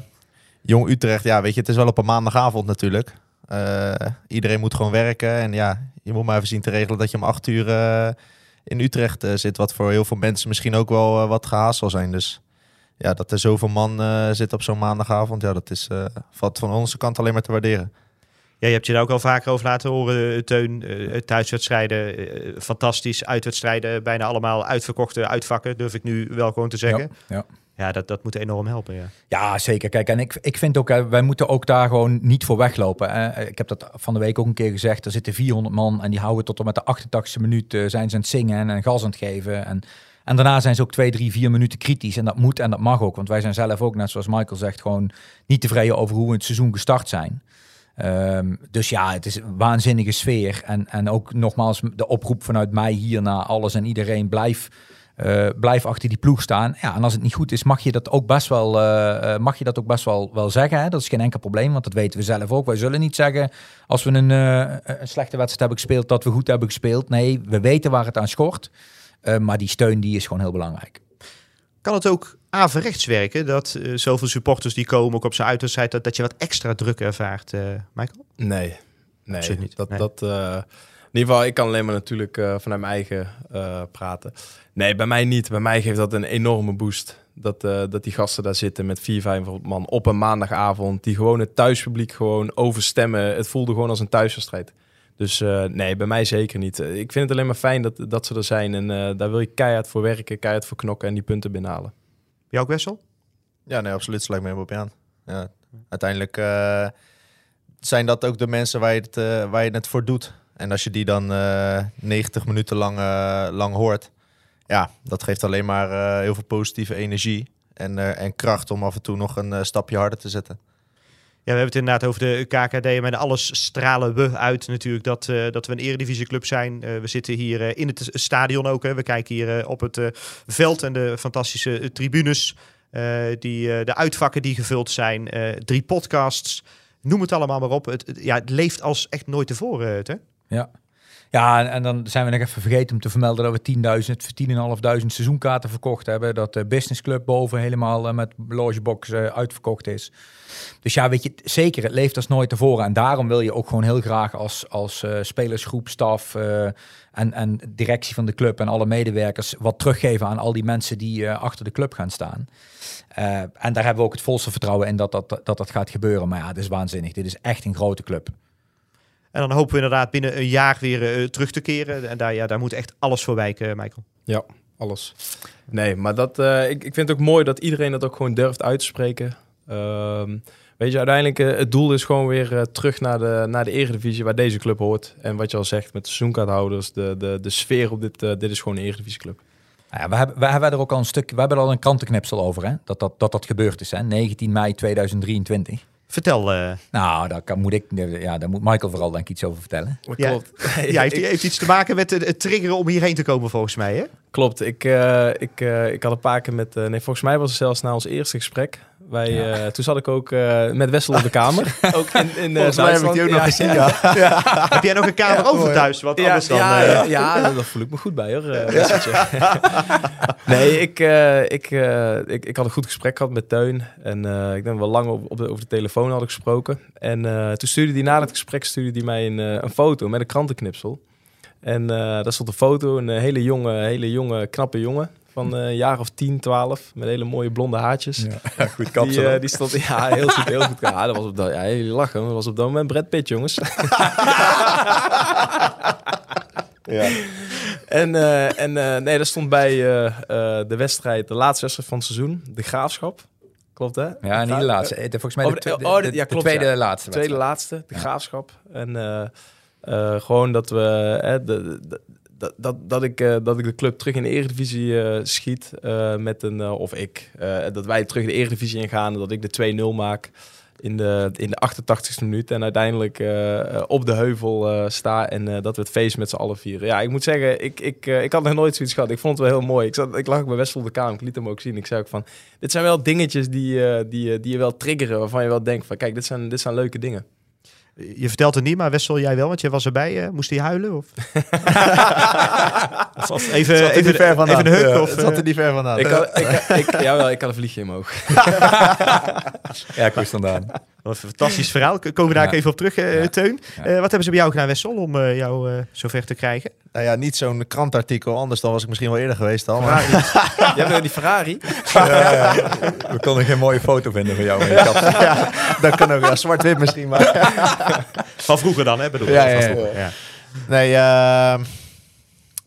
Jong Utrecht. Ja, weet je, het is wel op een maandagavond natuurlijk. Eh, iedereen moet gewoon werken. En ja, je moet maar even zien te regelen dat je om acht uur eh, in Utrecht eh, zit. Wat voor heel veel mensen misschien ook wel eh, wat gehaast zal zijn. Dus ja, dat er zoveel man zit op zo'n maandagavond. Ja, dat is valt van onze kant alleen maar te waarderen. Ja, je hebt je daar ook al vaker over laten horen, eh, Teun. Eh, thuiswedstrijden, eh, fantastisch. Uitwedstrijden, bijna allemaal uitverkochte uitvakken, durf ik nu wel gewoon te zeggen. Ja, ja. Ja, dat, dat moet enorm helpen, ja. Ja, zeker. Kijk, en ik, ik vind ook, wij moeten ook daar gewoon niet voor weglopen. Hè. Ik heb dat van de week ook een keer gezegd. Er zitten 400 man en die houden tot en met de 88e minuut zijn ze aan het zingen en, en gas aan het geven. En, en daarna zijn ze ook twee, drie, vier minuten kritisch. En dat moet en dat mag ook. Want wij zijn zelf ook, net zoals Michael zegt, gewoon niet tevreden over hoe we het seizoen gestart zijn. Ehm, dus ja, het is een waanzinnige sfeer. En, en ook nogmaals de oproep vanuit mij hier naar alles en iedereen. Blijf, eh, blijf achter die ploeg staan. Ja, en als het niet goed is, mag je dat ook best wel, eh, eh, mag je dat ook best wel, wel zeggen. Hè? Dat is geen enkel probleem, want dat weten we zelf ook. Wij zullen niet zeggen als we een, een slechte wedstrijd hebben gespeeld, dat we goed hebben gespeeld. Nee, we weten waar het aan schort. Maar die steun die is gewoon heel belangrijk. Kan het ook averechts werken dat eh, zoveel supporters die komen, ook op zijn uiterste dat, dat je wat extra druk ervaart, eh, Michael? Nee, nee. Absoluut niet. Dat, Nee. dat, eh, in ieder geval, ik kan alleen maar natuurlijk vanuit mijn eigen praten. Nee, bij mij niet. Bij mij geeft dat een enorme boost. Dat, dat die gasten daar zitten met 4, 500 man op een maandagavond. Die gewoon het thuispubliek gewoon overstemmen. Het voelde gewoon als een thuiswedstrijd. Dus eh, nee, bij mij zeker niet. Eh, Ik vind het alleen maar fijn dat, dat ze er zijn. En eh, daar wil je keihard voor werken, keihard voor knokken en die punten binnenhalen. Jou ook, Wessel? Ja, nee, absoluut. Sluit me helemaal op je aan. Ja, uiteindelijk eh, zijn dat ook de mensen waar je, het, eh, waar je het voor doet. En als je die dan eh 90 minuten lang, lang hoort, ja, dat geeft alleen maar eh, heel veel positieve energie. En, eh, en kracht om af en toe nog een stapje harder te zetten. Ja, we hebben het inderdaad over de KKD. Met alles stralen we uit natuurlijk dat, eh, dat we een eredivisieclub zijn. Eh, we zitten hier eh, in het stadion ook. Hè. We kijken hier op het veld en de fantastische tribunes. die, de uitvakken die gevuld zijn. drie podcasts. Noem het allemaal maar op. Het, ja, het leeft als echt nooit tevoren. Hè? Ja. Ja, en, dan zijn we nog even vergeten om te vermelden dat we 10.000, 10.500 seizoenkaarten verkocht hebben. Dat de businessclub boven helemaal eh, met logebox eh, uitverkocht is. Dus ja, weet je, zeker, het leeft als nooit tevoren. En daarom wil je ook gewoon heel graag als, als eh, spelersgroep, staf en, en directie van de club en alle medewerkers wat teruggeven aan al die mensen die achter de club gaan staan. En daar hebben we ook het volste vertrouwen in dat dat, dat dat gaat gebeuren. Maar ja, het is waanzinnig. Dit is echt een grote club. En dan hopen we inderdaad binnen een jaar weer eh, terug te keren. En daar, ja, daar moet echt alles voor wijken, Michael. Ja, alles. Nee, maar dat, eh, ik, ik vind het ook mooi dat iedereen dat ook gewoon durft uit te spreken. Ehm, weet je, uiteindelijk uh, het doel is gewoon weer uh, terug naar de, naar de eredivisie waar deze club hoort. En wat je al zegt met de seizoenkaarthouders, de, de, de sfeer op dit, uh, dit is gewoon een eredivisieclub. Nou ja, we, hebben, we hebben er ook al een stuk, we hebben er al een krantenknipsel over, hè? Dat, dat, dat dat gebeurd is, hè? 19 mei 2023. Vertel. Uh... Nou, daar kan, moet ik, ja, daar moet Michael vooral denk ik iets over vertellen. Ja, Klopt. *laughs* ja, heeft, heeft iets te maken met het, het triggeren om hierheen te komen volgens mij, hè? Klopt. Ik, uh, ik, uh, ik had een paar keer met, uh, nee, volgens mij was het zelfs na ons eerste gesprek. Wij, ja. toen zat ik ook met Wessel op de kamer. *laughs* ook in, in volgens mij heb ik die ook nog gezien, *laughs* ja. heb jij nog een kamer over thuis? Wat anders dan? Ja, ja, *laughs* ja, daar voel ik me goed bij hoor, nee, ik, ik, ik, ik had een goed gesprek gehad met Teun. En ik denk wel lang op, op de, over de telefoon had ik gesproken. En toen stuurde hij na het gesprek stuurde hij mij een, een foto met een krantenknipsel. En uh, daar stond een foto, een hele jonge, hele jonge, knappe jongen. Van een uh, jaar of 10, 12. Met hele mooie blonde haartjes. Ja, goed kapsel. Die, uh, die stond, ja, heel goed, heel goed. Ja, dat was op dat, ja, jullie lachen. Dat was op dat moment Brad Pitt, jongens. *laughs* ja. En, uh, en nee, dat stond bij de wedstrijd, de laatste wedstrijd van het seizoen. De Graafschap. Klopt, hè? Ja, niet de laatste. Volgens mij de, de, oh, de, ja, klopt, de tweede ja. laatste. Tweede laatste, de Graafschap. En... Uh, gewoon dat we uh, de, de, dat, dat, dat, ik, uh, dat ik de club terug in de Eredivisie schiet met een of ik dat wij terug de Eredivisie ingaan dat ik de 2-0 maak in de, in de 88ste minuut en uiteindelijk op de heuvel sta en dat we het feest met z'n allen vieren. Ja, ik moet zeggen, ik, ik, ik had nog nooit zoiets gehad. Ik vond het wel heel mooi. Ik, zat, ik lag ook bij Westel op de kamer, ik liet hem ook zien. Ik zei ook van, dit zijn wel dingetjes die, die, die je wel triggeren, waarvan je wel denkt van, kijk, dit zijn, dit zijn leuke dingen. Je vertelt het niet, maar Wessel, jij wel, want jij was erbij. Uh, moest hij huilen? Of? *laughs* even, zat even, ver vandaan. even een huk? Ja, of, zat er niet ver vandaan. Ik had, ik, ik, jawel, ik had een vliegje in mijn oog. *laughs* ja, ik wist vandaan. Wat een fantastisch verhaal. Komen we daar ja. even op terug, uh, ja. Teun. Ja. Uh, wat hebben ze bij jou gedaan, Wessel, om uh, jou zover te krijgen? Nou ja, niet zo'n krantartikel. Anders dan was ik misschien wel eerder geweest al. Maar... *laughs* Jij hebt die Ferrari? We konden geen mooie foto vinden van jou. ja, dat kan ook. Ja, zwart-wit misschien, maar... *laughs* van vroeger dan, hè? Bedoel ja, ja, ja. Nee, uh,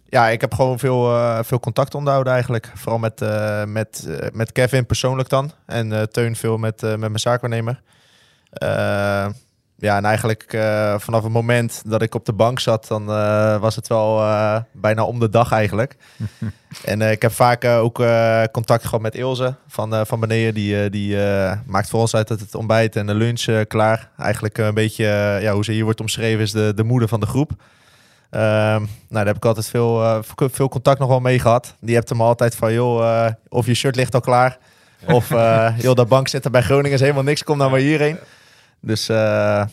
ja, ik heb gewoon veel, uh, veel contact onderhouden eigenlijk. Vooral met, uh, met, met Kevin persoonlijk dan. En Teun veel met, met mijn zaakwaarnemer. Ja, en eigenlijk eh, vanaf het moment dat ik op de bank zat, dan eh, was het wel eh, bijna om de dag eigenlijk. *laughs* en ik heb vaak ook contact gehad met Ilse van, van beneden. Die, die maakt voor ons uit het, het ontbijt en de lunch klaar. Eigenlijk een beetje, ja, hoe ze hier wordt omschreven, is de, de moeder van de groep. Ehm, nou, daar heb ik altijd veel, veel contact nog wel mee gehad. Die hebt hem altijd van, joh, of je shirt ligt al klaar. Of, *laughs* joh, dat bank zit er bij Groningen is helemaal niks, kom nou maar hierheen. Dus, eh,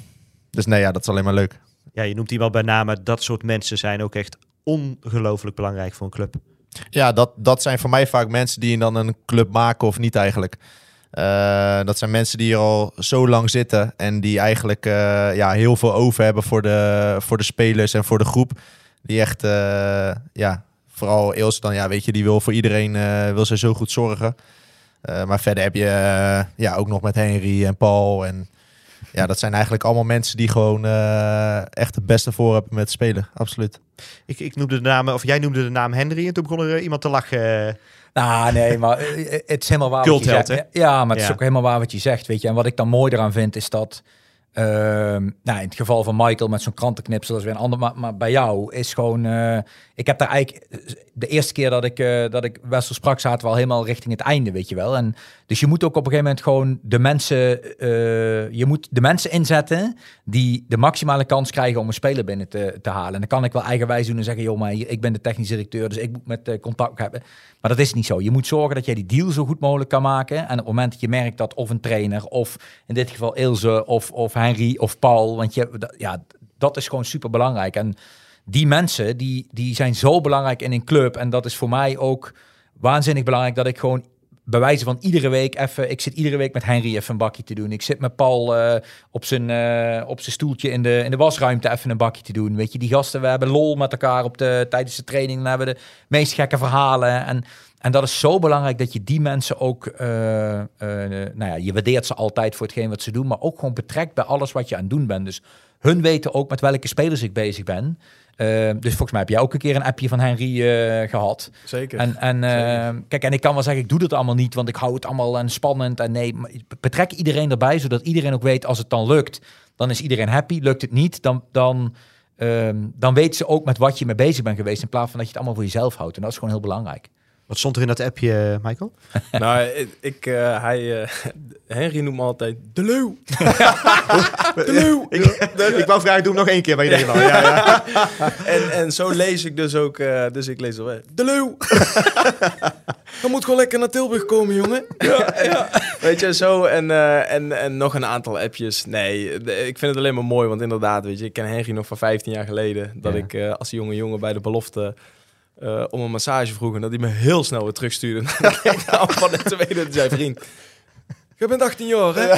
dus nee, ja, dat is alleen maar leuk. Ja, je noemt iemand bij name. Dat soort mensen zijn ook echt ongelooflijk belangrijk voor een club. Ja, dat, dat zijn voor mij vaak mensen die dan een club maken of niet eigenlijk. Eh, dat zijn mensen die hier al zo lang zitten en die eigenlijk eh, ja, heel veel over hebben voor de, voor de spelers en voor de groep. Die echt, ja, vooral Ilse dan, ja, weet je, die wil voor iedereen, wil ze zo goed zorgen. Maar verder heb je ja, ook nog met Henry en Paul en ja, dat zijn eigenlijk allemaal mensen die gewoon eh, echt het beste voor hebben met spelen, absoluut. Ik, ik noemde de naam, of jij noemde de naam Henry en toen begon er eh, iemand te lachen. Nou, nee, maar eh, het is helemaal waar Cultheld, wat je zegt. Ja, maar het is Ja. ook helemaal waar wat je zegt, weet je. En wat ik dan mooi eraan vind, is dat... ehm, nou, in het geval van Michael met zo'n krantenknipsel is weer een ander. Maar, maar bij jou is gewoon... eh, ik heb daar eigenlijk... De eerste keer dat ik, eh, dat ik Wessel sprak, zaten we al helemaal richting het einde, weet je wel. En dus je moet ook op een gegeven moment gewoon de mensen... eh, je moet de mensen inzetten die de maximale kans krijgen om een speler binnen te, te halen. En dan kan ik wel eigenwijs doen en zeggen... joh, maar hier- ik ben de technisch directeur, dus ik moet met eh, contact hebben. Maar dat is niet zo. Je moet zorgen dat jij die deal zo goed mogelijk kan maken. En op het moment dat je merkt dat of een trainer, of in dit geval Ilse, of, of Henry, of Paul, want je, ja, dat is gewoon super belangrijk. En die mensen, die, die zijn zo belangrijk in een club. En dat is voor mij ook waanzinnig belangrijk dat ik gewoon bij wijze van iedere week even... Ik zit iedere week met Henry even een bakje te doen. Ik zit met Paul eh, op, zijn, eh, op zijn stoeltje in de, in de wasruimte even een bakje te doen. Weet je, die gasten, we hebben lol met elkaar op de, tijdens de training. Dan hebben we de meest gekke verhalen. En, en dat is zo belangrijk dat je die mensen ook... eh, eh, nou ja, je waardeert ze altijd voor hetgeen wat ze doen. Maar ook gewoon betrekt bij alles wat je aan het doen bent. Dus hun weten ook met welke spelers ik bezig ben. Eh, dus volgens mij heb jij ook een keer een appje van Henry eh, gehad. Zeker. En, en eh, kijk, en ik kan wel zeggen, ik doe dat allemaal niet, want ik hou het allemaal en spannend. En nee, betrek iedereen erbij, zodat iedereen ook weet als het dan lukt, dan is iedereen happy. Lukt het niet, dan, dan, ehm, dan weet ze ook met wat je mee bezig bent geweest, in plaats van dat je het allemaal voor jezelf houdt. En dat is gewoon heel belangrijk. Wat stond er in dat appje, eh, Michael? *laughs* nou, ik, ik, eh, hij, eh, *laughs* Henry noemt me altijd de leeuw. *laughs* de leeuw. Ik, ik wou vragen, doe hem nog één keer bij je Nederland. Ja, ja. En, en zo lees ik dus ook, eh, dus ik lees alweer, de leeuw. Dan moet gewoon lekker naar Tilburg komen, jongen. Ja, ja. Weet je, zo en, eh, en, en nog een aantal appjes. Nee, de- ik vind het alleen maar mooi, want inderdaad, weet je, ik ken Henry nog van 15 jaar geleden. Dat Ja. ik eh, als jonge jongen bij de belofte eh, om een massage vroeg en dat hij me heel snel weer terugstuurde. *laughs* Keek ik van de tweede zei vriend. Je bent 18 jaar, hè? *laughs*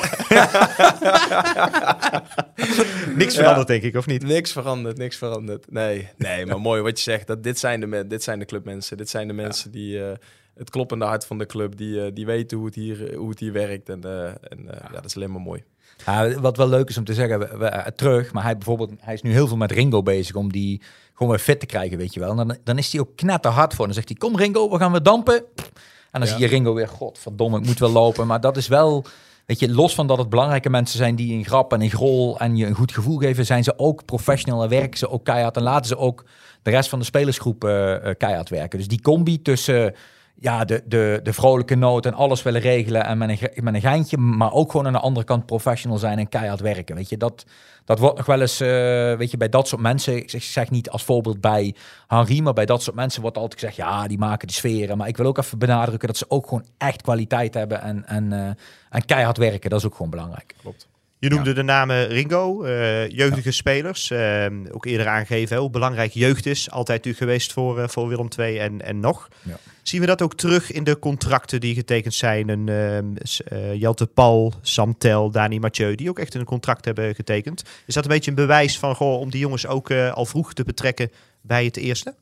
Niks veranderd, denk ik, of niet? Niks veranderd, niks veranderd. Nee, nee, maar mooi wat je zegt. Dat dit, zijn de, dit zijn de clubmensen. Dit zijn de mensen die eh, het kloppende hart van de club, die, eh, die weten hoe het hier, hoe het hier werkt. En, en ja. dat is alleen maar mooi. Ja, wat wel leuk is om te zeggen, we, we- terug, maar hij bijvoorbeeld, hij is nu heel veel met Ringo bezig om die gewoon weer fit te krijgen, weet je wel. En dan, dan is hij ook knetterhard voor. Dan zegt hij, kom Ringo, we gaan weer dampen. En dan Ja. zie je Ringo weer, godverdomme, ik moet wel lopen. Maar dat is wel, weet je, los van dat het belangrijke mensen zijn die een grap en een grol en je een goed gevoel geven, zijn ze ook professional en werken ze ook keihard. En laten ze ook de rest van de spelersgroep eh, eh, keihard werken. Dus die combi tussen ja, de, de, de vrolijke noot en alles willen regelen en met een, met een geintje, maar ook gewoon aan de andere kant professional zijn en keihard werken. Weet je, dat, dat wordt nog wel eens, eh, weet je, bij dat soort mensen, ik zeg, ik zeg niet als voorbeeld bij Henri, maar bij dat soort mensen wordt altijd gezegd, ja, die maken de sferen. Maar ik wil ook even benadrukken dat ze ook gewoon echt kwaliteit hebben en, en, eh, en keihard werken. Dat is ook gewoon belangrijk. Klopt. Je noemde de namen Ringo, eh, jeugdige spelers. eh, ook eerder aangegeven hoe belangrijk jeugd is. Altijd natuurlijk geweest voor, eh, voor Willem II en, en nog. Ja. Zien we dat ook terug in de contracten die getekend zijn? En, ehm, eh, Jelte Paul, Sam Tel, Dani Mathieu, die ook echt een contract hebben getekend. Is dat een beetje een bewijs van goh, om die jongens ook al vroeg te betrekken bij het eerste?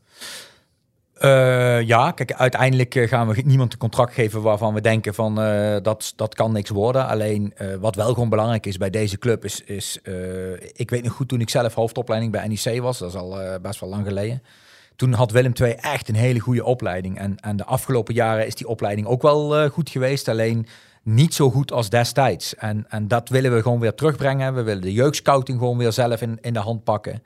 Eh, ja, kijk, uiteindelijk eh, gaan we niemand een contract geven waarvan we denken van eh, dat, dat kan niks worden. Alleen wat wel gewoon belangrijk is bij deze club is, is ik weet nog goed toen ik zelf hoofdopleiding bij NEC was, dat is al best wel lang geleden. Toen had Willem II echt een hele goede opleiding. En, en de afgelopen jaren is die opleiding ook wel goed geweest. Alleen niet zo goed als destijds. En, en dat willen we gewoon weer terugbrengen. We willen de jeugdscouting gewoon weer zelf in, in de hand pakken.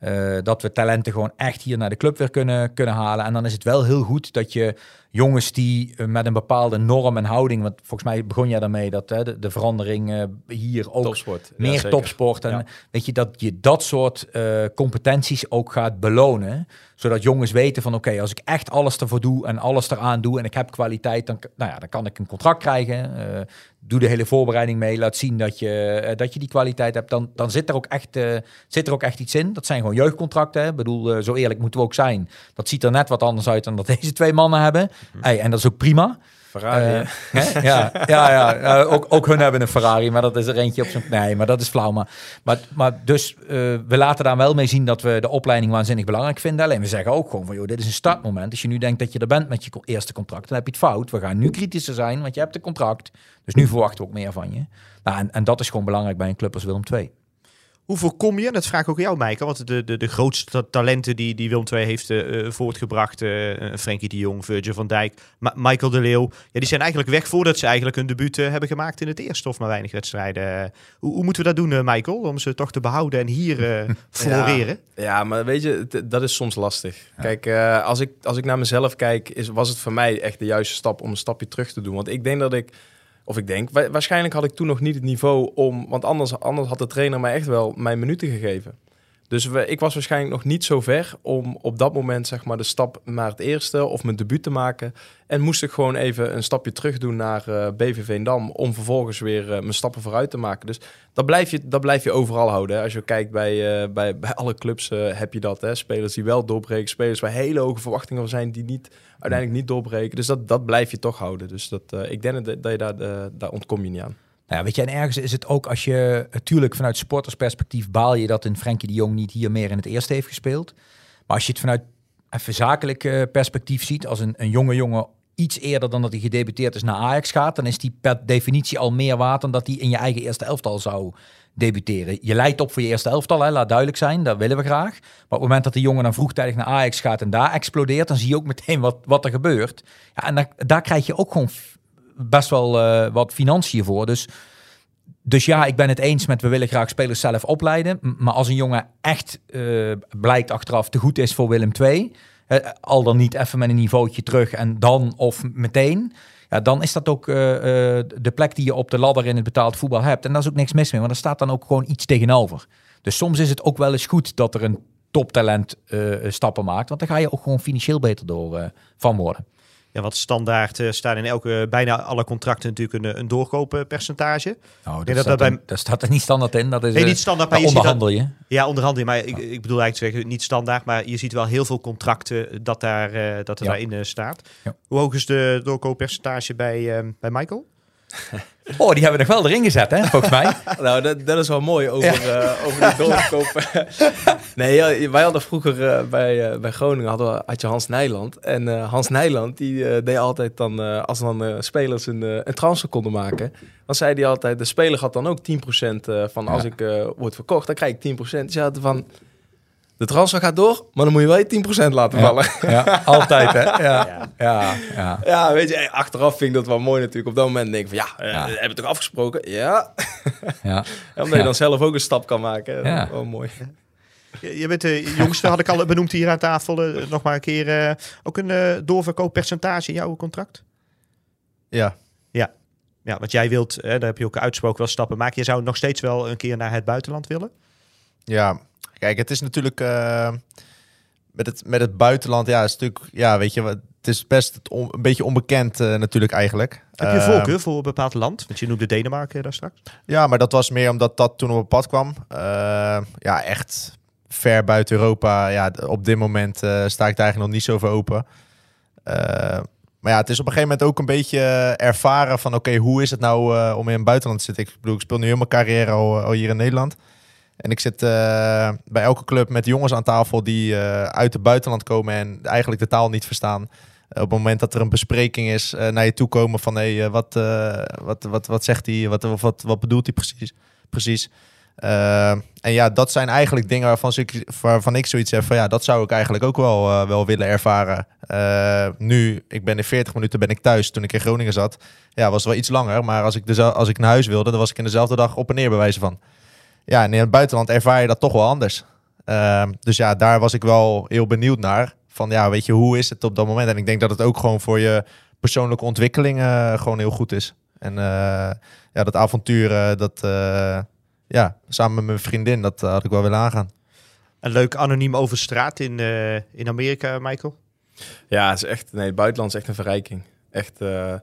Eh, dat we talenten gewoon echt hier naar de club weer kunnen, kunnen halen. En dan is het wel heel goed dat je jongens die eh, met een bepaalde norm en houding... want volgens mij begon jij daarmee dat hè, de, de verandering eh, hier ook Topsport. Meer topsport. En Ja. weet je, dat je dat soort eh, competenties ook gaat belonen. Zodat jongens weten van oké, als ik echt alles ervoor doe en alles eraan doe en ik heb kwaliteit, dan, nou ja, dan kan ik een contract krijgen. Doe de hele voorbereiding mee, laat zien dat je, dat je die kwaliteit hebt. Dan, dan zit, er ook echt, zit er ook echt iets in. Dat zijn gewoon jeugdcontracten. hè. Ik bedoel, zo eerlijk moeten we ook zijn. Dat ziet er net wat anders uit dan dat *laughs* deze twee mannen hebben. Hey, en dat is ook prima. Ferrari? Eh? Ja, ja, ja. ja, ook, ook hun hebben een Ferrari, maar dat is er eentje op zijn... Nee, maar dat is flauw. Maar, maar, maar dus eh, we laten daar wel mee zien dat we de opleiding waanzinnig belangrijk vinden. Alleen we zeggen ook gewoon van, joh, dit is een startmoment. Als je nu denkt dat je er bent met je eerste contract, dan heb je het fout. We gaan nu kritischer zijn, want je hebt een contract. Dus nu verwachten we ook meer van je. Nou, en, en dat is gewoon belangrijk bij een club als Willem II. Hoe voorkom je, en dat vraag ik ook aan jou, Maaike, want de, de, de grootste ta- talenten die, die Willem II heeft eh, eh, voortgebracht, eh Frenkie de Jong, Virgil van Dijk, Ma- Michael de Leeuw, ja, die zijn eigenlijk weg voordat ze eigenlijk hun debuut hebben gemaakt in het eerste of maar weinig wedstrijden. Hoe, hoe moeten we dat doen, Michael, om ze toch te behouden en hier *laughs* floreren? Ja, maar weet je, dat is soms lastig. Kijk, als, ik, als ik naar mezelf kijk, is, was het voor mij echt de juiste stap om een stapje terug te doen. Want ik denk dat ik, of ik denk, wa- waarschijnlijk had ik toen nog niet het niveau om, want anders, anders had de trainer mij echt wel mijn minuten gegeven. Dus we, ik was waarschijnlijk nog niet zo ver om op dat moment zeg maar de stap naar het eerste of mijn debuut te maken. En moest ik gewoon even een stapje terug doen naar eh BV Veendam om vervolgens weer eh, mijn stappen vooruit te maken. Dus dat blijf je, dat blijf je overal houden. Als je kijkt bij, eh, bij, bij alle clubs heb je dat. Hè. Spelers die wel doorbreken, spelers waar hele hoge verwachtingen van zijn die niet, uiteindelijk niet doorbreken. Dus dat, dat blijf je toch houden. Dus dat, ik denk dat, dat je daar, daar ontkom je niet aan. Nou ja, weet je, en ergens is het ook als je natuurlijk vanuit supportersperspectief baal je dat een Frenkie de Jong niet hier meer in het eerste heeft gespeeld. Maar als je het vanuit even zakelijk eh, perspectief ziet, als een, een jonge jongen iets eerder dan dat hij gedebuteerd is naar Ajax gaat, dan is die per definitie al meer waard dan dat hij in je eigen eerste elftal zou debuteren. Je leidt op voor je eerste elftal, hè, laat duidelijk zijn, dat willen we graag. Maar op het moment dat de jongen dan vroegtijdig naar Ajax gaat en daar explodeert, dan zie je ook meteen wat, wat er gebeurt. Ja, en daar, daar krijg je ook gewoon best wel eh, wat financiën voor. Dus dus ja, ik ben het eens met we willen graag spelers zelf opleiden. Maar als een jongen echt eh, blijkt achteraf te goed is voor Willem II, al dan niet even met een niveautje terug en dan of meteen, ja, dan is dat ook eh, de plek die je op de ladder in het betaald voetbal hebt. En daar is ook niks mis mee, want er staat dan ook gewoon iets tegenover. Dus soms is het ook wel eens goed dat er een toptalent stappen maakt, want dan ga je ook gewoon financieel beter door van worden. Ja, want standaard eh, staan in elke, bijna alle contracten natuurlijk een, een doorkooppercentage. Nou, dat, dat staat dat er, bij- dat staat er niet standaard in. Dat is, Nee, eh, niet standaard, daar maar je onderhandel je. Ja, onderhandelen. Maar ik, ik bedoel eigenlijk te zeggen, niet standaard, maar je ziet wel heel veel contracten dat, daar, eh, dat er Ja. daarin eh, staat. Ja. Hoe hoog is de doorkooppercentage bij, eh, bij Michael? *laughs* Oh, die hebben we nog wel erin gezet, hè, volgens mij. *laughs* Nou, dat, dat is wel mooi over, eh, over die doorkoop. *laughs* nee, wij hadden vroeger eh, bij, eh, bij Groningen hadden, we- had je Hans Nijland. En Hans Nijland die deed altijd dan, als dan spelers een, een transfer konden maken, dan zei hij altijd, de speler had dan ook 10% eh, van als Ja. ik word verkocht, dan krijg ik 10%. Dus had van, de transfer gaat door, maar dan moet je wel je 10% laten Ja. vallen. Ja, altijd, hè? Ja, *laughs* ja, ja. Ja, weet je, eh, achteraf vind ik dat wel mooi natuurlijk. Op dat moment denk ik van, ja, eh, Ja. hebben we toch afgesproken? Ja. *laughs* ja. Ja, *laughs* omdat je dan zelf ook een stap kan maken. Ja. Wel mooi. Je, je bent de jongste, had ik al benoemd hier aan tafel. eh, nog maar een keer. eh, ook een eh, doorverkooppercentage in jouw contract? Ja, Ja, want jij wilt, hè, daar heb je ook uitsproken, wel stappen maken. Je zou nog steeds wel een keer naar het buitenland willen. Ja. Kijk, het is natuurlijk eh, met, het, met het buitenland, ja, is natuurlijk, ja, weet je, wat- het is best on- een beetje onbekend eh, natuurlijk eigenlijk. Heb je Eh, voorkeur voor een bepaald land? Want je noemde Denemarken daar straks. Ja, maar dat was meer omdat dat toen op het pad kwam. Eh, ja, echt ver buiten Europa. Ja, op dit moment eh, sta ik daar eigenlijk nog niet zo voor open. Eh, maar ja, het is op een gegeven moment ook een beetje ervaren van... oké, hoe is het nou eh, om in het buitenland te zitten? Ik bedoel, ik speel nu heel mijn carrière al, al hier in Nederland. En ik zit eh, bij elke club met jongens aan tafel die eh, uit het buitenland komen... en eigenlijk de taal niet verstaan. op het moment dat er een bespreking is, eh, naar je toe komen van... hé, hey, eh, wat, eh, wat, wat, wat zegt hij? Wat, wat, wat bedoelt hij precies? precies. Eh, en ja, dat zijn eigenlijk dingen waarvan ik, waarvan ik zoiets heb van ja, dat zou ik eigenlijk ook wel, eh, wel willen ervaren. Eh, nu, ik ben in 40 minuten ben ik thuis. Toen ik in Groningen zat, ja, was het wel iets langer. Maar als ik, dezel- als ik naar huis wilde, dan was ik in dezelfde dag op en neer bij wijze van. Ja, en in het buitenland ervaar je dat toch wel anders. Eh, dus ja, daar was ik wel heel benieuwd naar. Van ja, weet je, hoe is het op dat moment? En ik denk dat het ook gewoon voor je persoonlijke ontwikkeling eh, gewoon heel goed is. En eh, ja, dat avontuur, eh, dat eh, ja, samen met mijn vriendin, dat had ik wel willen aangaan. Een leuk anoniem over straat in, eh, in Amerika, Michael. Ja, het is echt, nee, het buitenland is echt een verrijking. Echt, eh,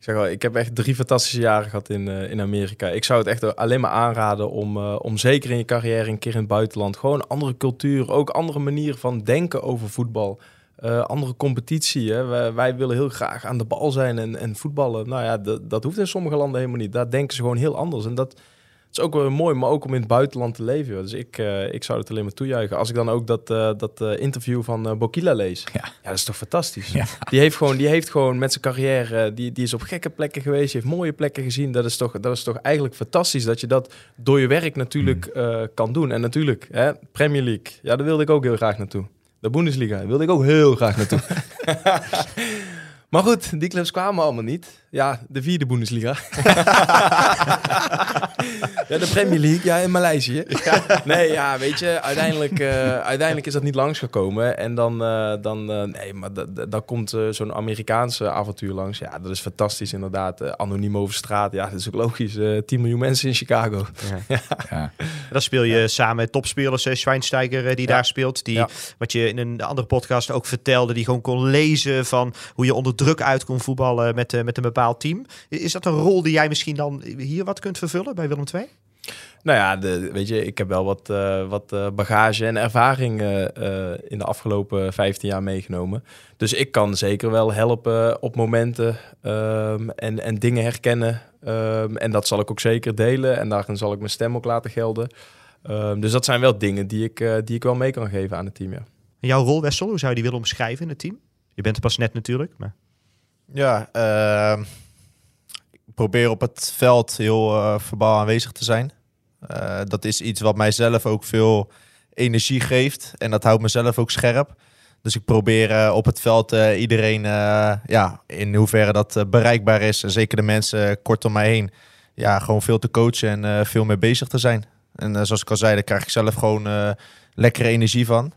ik zeg al, ik heb echt drie fantastische jaren gehad in, eh, in Amerika. Ik zou het echt alleen maar aanraden om, eh, om zeker in je carrière een keer in het buitenland, gewoon andere cultuur, ook andere manier van denken over voetbal. Eh, andere competitie. Hè. Wij, wij willen heel graag aan de bal zijn en, en voetballen. Nou ja, dat hoeft in sommige landen helemaal niet. Daar denken ze gewoon heel anders. En dat is ook wel mooi, maar ook om in het buitenland te leven. joh. Dus ik, eh, ik zou het alleen maar toejuichen. Als ik dan ook dat, eh, dat eh, interview van Bokila lees. Ja. Ja, dat is toch fantastisch. Ja. Die, heeft gewoon, die heeft gewoon met zijn carrière, die, die is op gekke plekken geweest, die heeft mooie plekken gezien. Dat is toch, dat is toch eigenlijk fantastisch dat je dat door je werk natuurlijk eh, kan doen. En natuurlijk, hè, Premier League, ja, daar wilde ik ook heel graag naartoe. De Bundesliga, wilde ik ook heel graag naartoe. *laughs* *laughs* maar goed, die clubs kwamen allemaal niet. Ja, de vierde Bundesliga. *laughs* ja, de Premier League, ja, in Maleisië. Nee, ja, weet je, uiteindelijk, eh, uiteindelijk is dat niet langsgekomen. En dan, eh, dan eh, nee, maar da- da- dan komt eh, zo'n Amerikaanse avontuur langs. Ja, dat is fantastisch inderdaad. Anoniem over straat, ja, dat is ook logisch. eh 10 miljoen mensen in Chicago. Ja. *laughs* Dan speel je samen met topspelers, eh, Schweinsteiger die Ja. daar speelt. Die, Ja. wat je in een andere podcast ook vertelde, die gewoon kon lezen van hoe je onder druk uit kon voetballen met, eh, met een bepaald team. Is dat een rol die jij misschien dan hier wat kunt vervullen bij Willem II? Nou ja, de, weet je, ik heb wel wat, eh, wat eh, bagage en ervaring eh, in de afgelopen 15 jaar meegenomen. Dus ik kan zeker wel helpen op momenten ehm, en, en dingen herkennen. Ehm, en dat zal ik ook zeker delen. En daarin zal ik mijn stem ook laten gelden. Ehm, dus dat zijn wel dingen die ik, die ik wel mee kan geven aan het team, ja. En jouw rol, Wessel, hoe zou je die willen omschrijven in het team? Je bent er pas net natuurlijk, maar... Ja, ehm, ik probeer op het veld heel eh verbaal aanwezig te zijn. Eh, dat is iets wat mijzelf ook veel energie geeft en dat houdt mezelf ook scherp. Dus ik probeer eh, op het veld iedereen, ja, in hoeverre dat bereikbaar is, en zeker de mensen kort om mij heen, ja, gewoon veel te coachen en veel mee bezig te zijn. En zoals ik al zei, daar krijg ik zelf gewoon lekkere energie van.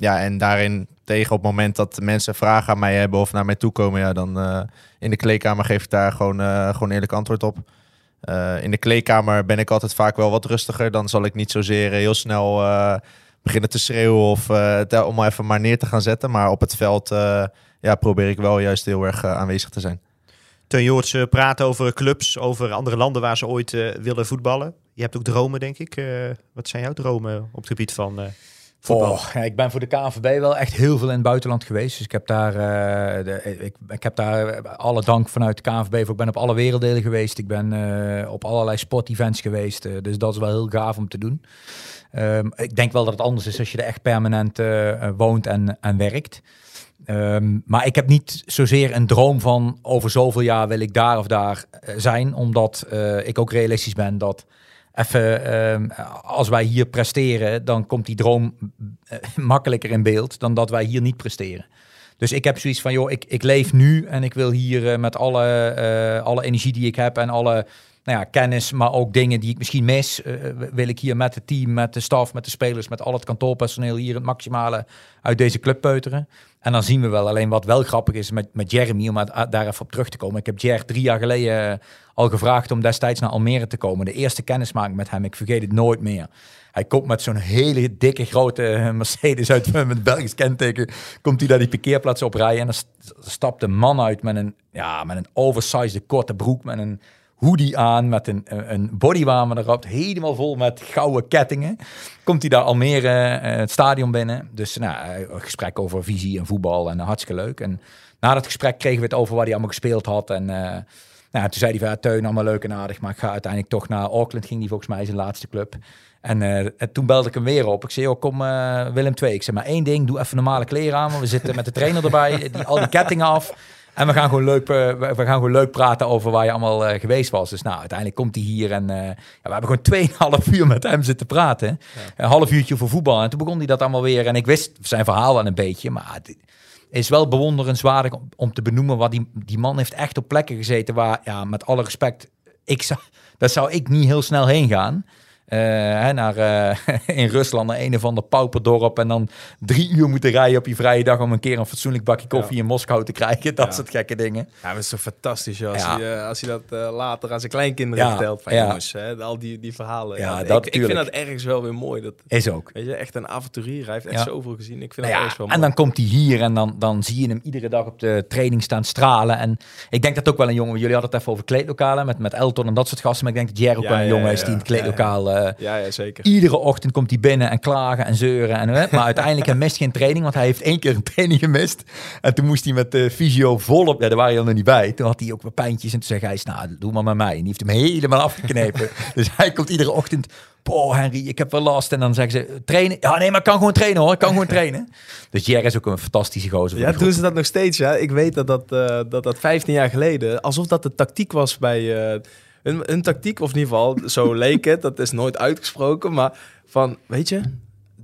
Ja, en daarin tegen op het moment dat mensen vragen aan mij hebben of naar mij toe komen, ja, dan eh, in de kleedkamer geef ik daar gewoon, eh, gewoon eerlijk antwoord op. Eh, in de kleedkamer ben ik altijd vaak wel wat rustiger. Dan zal ik niet zozeer heel snel beginnen te schreeuwen of om even maar neer te gaan zetten. Maar op het veld ja, probeer ik wel juist heel erg aanwezig te zijn. Teun Joorts eh, praat over clubs, over andere landen waar ze ooit willen voetballen. Je hebt ook dromen, denk ik. Wat zijn jouw dromen op het gebied van Oh, ik ben voor de KNVB wel echt heel veel in het buitenland geweest. Dus ik heb daar, eh, de, ik, heb daar alle dank vanuit de KNVB voor. Ik ben op alle werelddelen geweest. Ik ben eh, op allerlei sportevents geweest. eh, dus dat is wel heel gaaf om te doen. Ehm, ik denk wel dat het anders is als je er echt permanent woont en, en werkt. Ehm, maar ik heb niet zozeer een droom van over zoveel jaar wil ik daar of daar zijn. Omdat ik ook realistisch ben dat even ehm, als wij hier presteren, dan komt die droom eh, *laughs* makkelijker in beeld dan dat wij hier niet presteren. Dus ik heb zoiets van, joh, ik, ik leef nu en ik wil hier eh, met alle, eh, alle energie die ik heb en alle nou kennis, maar ook dingen die ik misschien mis, eh, wil ik hier met het team, met de staf, met de spelers, met al het kantoorpersoneel hier het maximale uit deze club peuteren. En dan zien we wel. Alleen wat wel grappig is met, met Jeremy, om daar even op terug te komen. Ik heb Jer drie jaar geleden eh, al gevraagd om destijds naar Almere te komen. De eerste kennismaking met hem, ik vergeet het nooit meer. Hij komt met zo'n hele dikke grote eh, Mercedes uit *laughs* met Belgisch kenteken. Komt hij daar die parkeerplaats op rijden. En dan st- stapt een man uit met een, ja, met een oversized korte broek. Met een hoodie aan. Met een, een bodywarmer erop. Helemaal vol met gouden kettingen. Komt hij daar Almere eh, het stadion binnen. Dus nou, eh, een gesprek over visie en voetbal. En hartstikke leuk. En na dat gesprek kregen we het over waar hij allemaal gespeeld had. En eh, nou, toen zei hij van, Teun, allemaal leuk en aardig. Maar ik ga uiteindelijk toch naar Auckland. Ging hij volgens mij zijn laatste club. En, eh, en toen belde ik hem weer op. Ik zei, joh, kom eh, Willem II. Ik zei, maar één ding, doe even normale kleren aan. Want we zitten met de trainer erbij. Die, al die kettingen af. En we gaan, gewoon leuk, eh, we gaan gewoon leuk praten over waar je allemaal eh, geweest was. Dus nou, uiteindelijk komt hij hier en eh, ja, we hebben gewoon 2,5 uur met hem zitten praten. Een half uurtje voor voetbal. En toen begon hij dat allemaal weer. En ik wist zijn verhaal wel een beetje, maar het is wel bewonderenswaardig om, om te benoemen wat die, die man heeft echt op plekken gezeten waar, ja, met alle respect, ik zou, dat zou ik niet heel snel heen gaan. Eh, hè, naar, eh, *laughs* in Rusland naar een of ander pauperdorp en dan drie uur moeten rijden op je vrije dag om een keer een fatsoenlijk bakje koffie in Moskou te krijgen. Dat soort gekke dingen. Ja, maar het is toch fantastisch joh, als, hij, eh, als hij dat later aan zijn kleinkinderen vertelt. Van jongens, hè, al die, die verhalen. Ja, ik, dat ik vind dat ergens wel weer mooi. Dat, Is ook. weet je, echt een avonturier. Hij heeft echt zoveel gezien. Ik vind Nou dat ergens wel en mooi. dan komt hij hier en dan, dan zie je hem iedere dag op de training staan stralen. En ik denk dat ook wel een jongen, jullie hadden het even over kleedlokalen met, met Elton en dat soort gasten. Maar ik denk dat Jer ook wel een jongen is die in het kleedlokaal... eh, Ja, ja, zeker. Iedere ochtend komt hij binnen en klagen en zeuren. En, hè, maar uiteindelijk hij mist geen training, want hij heeft één keer een training gemist. En toen moest hij met de fysio volop, ja, daar waren je nog niet bij. Toen had hij ook wat pijntjes en toen zei hij, nou, doe maar met mij. En die heeft hem helemaal afgeknepen. *laughs* dus hij komt iedere ochtend, boh Henry, ik heb wel last. En dan zeggen ze, trainen? Ja, nee, maar ik kan gewoon trainen hoor, ik kan gewoon trainen. *laughs* Dus Jer is ook een fantastische gozer. Ja, doen ze dat nog steeds. Ja? Ik weet dat dat, eh, dat dat 15 jaar geleden, alsof dat de tactiek was bij eh een tactiek, of in ieder geval, zo *laughs* leek het. Dat is nooit uitgesproken, maar van, weet je,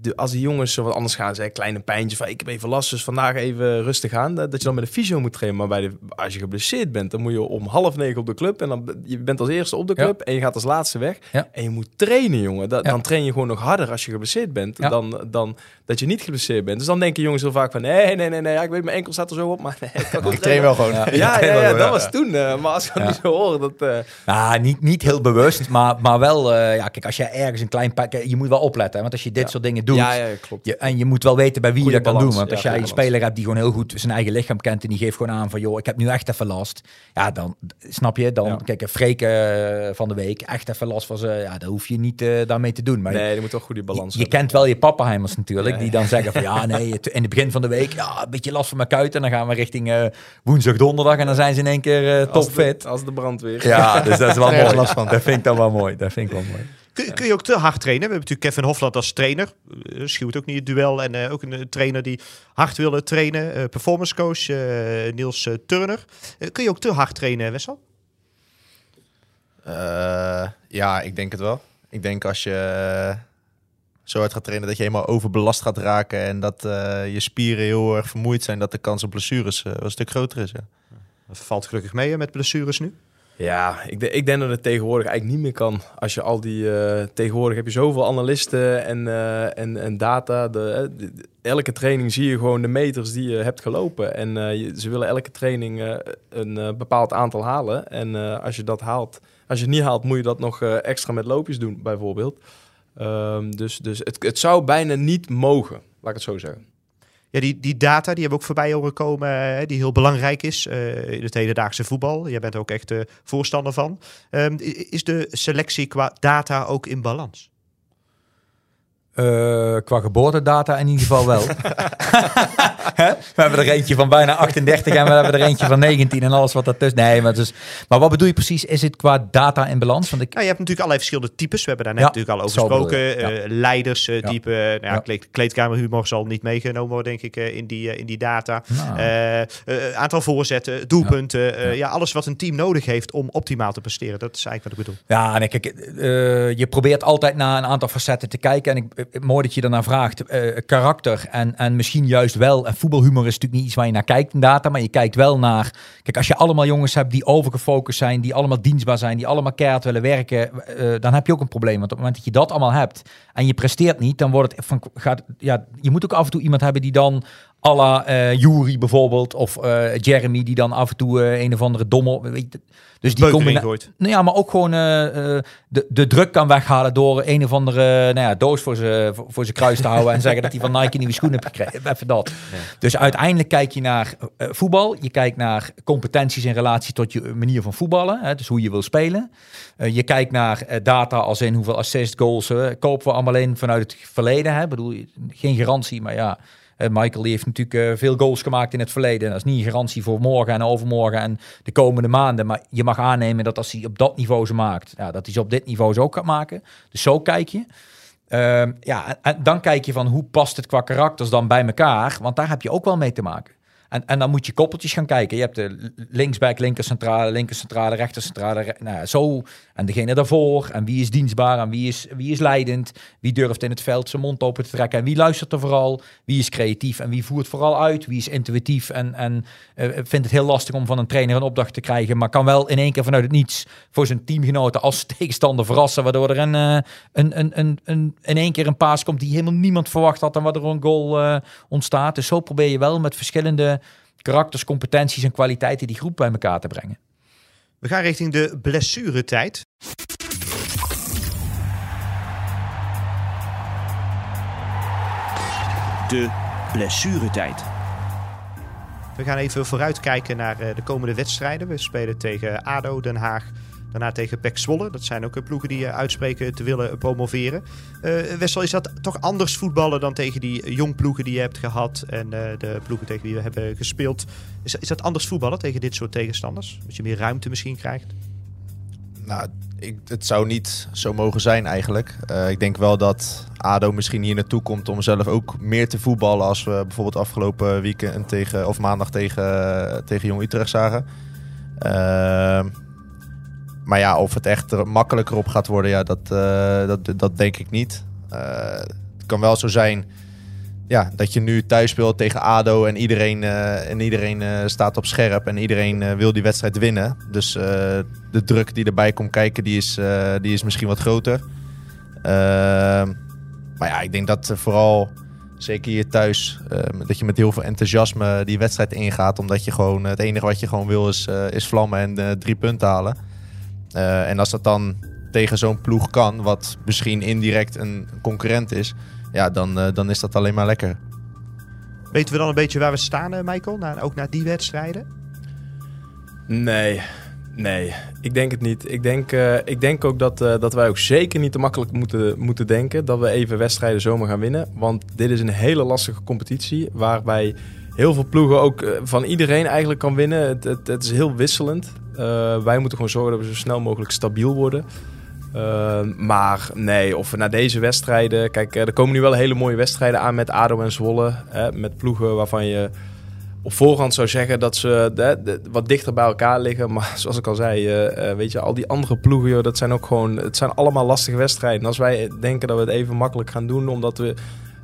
de, als die jongens zo wat anders gaan, zeggen kleine pijntjes van, ik heb even last, dus vandaag even rustig aan, dat dat je dan met de fysio moet trainen. Maar bij de, als je geblesseerd bent, dan moet je om half negen op de club en dan je bent als eerste op de Ja. club en je gaat als laatste weg. Ja. En je moet trainen, jongen. Dan train je gewoon nog harder als je geblesseerd bent Ja. dan, dan dat je niet geblesseerd bent. Dus dan denken jongens heel vaak van, nee, nee, nee, nee, ja, ik weet mijn enkel staat er zo op, maar nee, ik kan Ik train wel gewoon. Ja. Ja, dat ja. was toen. eh, maar als ik dat zo hoor, dat... eh, Nou, niet, niet heel bewust, maar, maar wel, eh, ja, kijk, als jij ergens een klein pak, je moet wel opletten. Hè, want als je dit Ja. soort dingen doet, ja, ja, klopt. Je, en je moet wel weten bij wie Goeie je dat kan doen. Want als jij een speler hebt die gewoon heel goed zijn eigen lichaam kent en die geeft gewoon aan van joh, ik heb nu echt even last. Ja, dan snap je, dan kijk, een Freek eh, van de week, echt even last van ze. Ja, daar hoef je niet eh, daarmee te doen. Maar Nee, je moet toch goed die balans je, je kent wel je pappenheimers natuurlijk, die dan zeggen van ja, *laughs* nee, in het begin van de week, ja, een beetje last van mijn kuit. En dan gaan we richting eh, woensdag, donderdag en dan zijn ze in één keer eh, Als de- topfit. Als de brandweer. Ja, dus dat is wel *laughs* mooi. last van. Dat vind ik dan wel mooi. Dat vind ik wel mooi. Kun, kun je ook te hard trainen? We hebben natuurlijk Kevin Hofland als trainer. Uh, schuwt ook niet het duel. En eh, ook een eh, trainer die hard wil trainen. Eh, performance coach eh, Niels eh, Turner. Eh, kun je ook te hard trainen, Wessel? Eh, ja, ik denk het wel. Ik denk als je eh, zo hard gaat trainen dat je helemaal overbelast gaat raken en dat eh, je spieren heel erg vermoeid zijn, dat de kans op blessures eh, wel een stuk groter is. Ja. Dat valt gelukkig mee hè, met blessures nu. Ja, ik, ik denk dat het tegenwoordig eigenlijk niet meer kan. Als je al die... eh, tegenwoordig heb je zoveel analisten en, eh, en, en data. Eh, de- elke training zie je gewoon de meters die je hebt gelopen. En ze willen elke training een bepaald aantal halen. En als je dat haalt... Als je het niet haalt, moet je dat nog extra met loopjes doen, bijvoorbeeld. Ehm, dus dus het, het zou bijna niet mogen, laat ik het zo zeggen. Die, die data die hebben ook voorbij horen komen, eh, die heel belangrijk is eh, in het hedendaagse voetbal. Jij bent er ook echt eh, voorstander van. Ehm, is de selectie qua data ook in balans? Eh, qua geboortedata in ieder geval wel. *laughs* *laughs* We hebben er eentje van bijna 38 en we hebben er eentje van 19 en alles wat daartussen. Nee, maar, dus, maar wat bedoel je precies? Is het qua data in balans? Want ik, Nou, je hebt natuurlijk allerlei verschillende types. We hebben daar net Ja, natuurlijk al over gesproken. ja. Eh, leiders, eh, Ja. nou ja, Ja. kleed- kleedkamerhumor zal niet meegenomen worden, denk ik, eh, in, die, eh, in die data. Nou. Eh, eh, aantal voorzetten, doelpunten, eh, Ja. alles wat een team nodig heeft om optimaal te presteren. Dat is eigenlijk wat ik bedoel. Ja, en kijk, eh, je probeert altijd naar een aantal facetten te kijken. En ik, eh, mooi dat je daarnaar vraagt. Eh, karakter en, en misschien juist wel. En voetbalhumor is natuurlijk niet iets waar je naar kijkt in data. Maar je kijkt wel naar. Kijk, als je allemaal jongens hebt die overgefocust zijn. Die allemaal dienstbaar zijn. Die allemaal keihard willen werken. eh, dan heb je ook een probleem. Want op het moment dat je dat allemaal hebt. En je presteert niet. Dan wordt het van. Gaat, ja, je moet ook af en toe iemand hebben die dan. À la eh Jury bijvoorbeeld. Of eh, Jeremy die dan af en toe eh, een of andere dommel. Weet je, dus die ingooit. nou ja, maar ook gewoon de, de druk kan weghalen door een of andere nou ja, doos voor zijn voor, zijn kruis te houden en zeggen dat hij van Nike nieuwe schoenen heeft gekregen. *laughs* Even dat. Dus uiteindelijk kijk je naar voetbal, je kijkt naar competenties in relatie tot je manier van voetballen, hè, dus hoe je wil spelen. Je kijkt naar data als in hoeveel assist goals kopen we allemaal in vanuit het verleden. Hè. Ik bedoel, geen garantie, maar ja. Eh, Michael die heeft natuurlijk eh, veel goals gemaakt in het verleden. Dat is niet een garantie voor morgen en overmorgen en de komende maanden. Maar je mag aannemen dat als hij op dat niveau ze maakt, ja, dat hij ze op dit niveau ze ook gaat maken. Dus zo kijk je. Ehm, ja, en dan kijk je van hoe past het qua karakters dan bij elkaar. Want daar heb je ook wel mee te maken. En, en dan moet je koppeltjes gaan kijken. Je hebt de linksback, linkercentrale, linkercentrale, rechtercentrale. re- Nou, zo. En degene daarvoor. En wie is dienstbaar en wie is, wie is leidend. Wie durft in het veld zijn mond open te trekken. En wie luistert er vooral. Wie is creatief en wie voert vooral uit. Wie is intuïtief en, en eh, vindt het heel lastig om van een trainer een opdracht te krijgen. Maar kan wel in één keer vanuit het niets voor zijn teamgenoten als *laughs* tegenstander verrassen. Waardoor er een, eh, een, een, een, een, in één keer een paas komt die helemaal niemand verwacht had. En waardoor een goal eh, ontstaat. Dus zo probeer je wel met verschillende karakters, competenties en kwaliteiten die groep bij elkaar te brengen. We gaan richting de blessuretijd. De blessuretijd. We gaan even vooruitkijken naar eh, de komende wedstrijden. We spelen tegen ADO, Den Haag, daarna tegen PEC Zwolle. Dat zijn ook eh, ploegen die eh, uitspreken te willen promoveren. Eh Wessel, is dat toch anders voetballen dan tegen die jong ploegen die je hebt gehad en de ploegen tegen wie we hebben gespeeld? Is, is dat anders voetballen tegen dit soort tegenstanders? Dat je meer ruimte misschien krijgt? Nou, ik, het zou niet zo mogen zijn eigenlijk. Ik denk wel dat ADO misschien hier naartoe komt om zelf ook meer te voetballen als we bijvoorbeeld afgelopen weekend tegen, of maandag tegen, tegen Jong Utrecht zagen. Ehm, maar ja, of het echt er makkelijker op gaat worden, ja, dat, eh, dat, dat denk ik niet. Eh, het kan wel zo zijn ja, dat je nu thuis speelt tegen ADO en iedereen, eh, en iedereen staat op scherp en iedereen wil die wedstrijd winnen. Dus de druk die erbij komt kijken, die is, die is misschien wat groter. Ehm, maar ja, ik denk dat vooral, zeker hier thuis, eh, dat je met heel veel enthousiasme die wedstrijd ingaat. Omdat je gewoon, het enige wat je gewoon wil is, is vlammen en drie punten halen. Eh, en als dat dan tegen zo'n ploeg kan, wat misschien indirect een concurrent is, ja, dan, eh, dan is dat alleen maar lekker. Weten we dan een beetje waar we staan, eh, Michael? Na, ook na die wedstrijden? Nee, nee. Ik denk het niet. Ik denk, eh, ik denk ook dat, eh, dat wij ook zeker niet te makkelijk moeten, moeten denken dat we even wedstrijden zomaar gaan winnen. Want dit is een hele lastige competitie waarbij heel veel ploegen ook van iedereen eigenlijk kan winnen. Het, het, het is heel wisselend. Eh, wij moeten gewoon zorgen dat we zo snel mogelijk stabiel worden. Eh, maar nee, of naar deze wedstrijden... Kijk, eh, er komen nu wel hele mooie wedstrijden aan met ADO en Zwolle. Hè, met ploegen waarvan je op voorhand zou zeggen dat ze wat dichter bij elkaar liggen. Maar *laughs* zoals ik al zei, weet je, al die andere ploegen, joh, dat zijn ook gewoon... Het zijn allemaal lastige wedstrijden. En als wij denken dat we het even makkelijk gaan doen, omdat we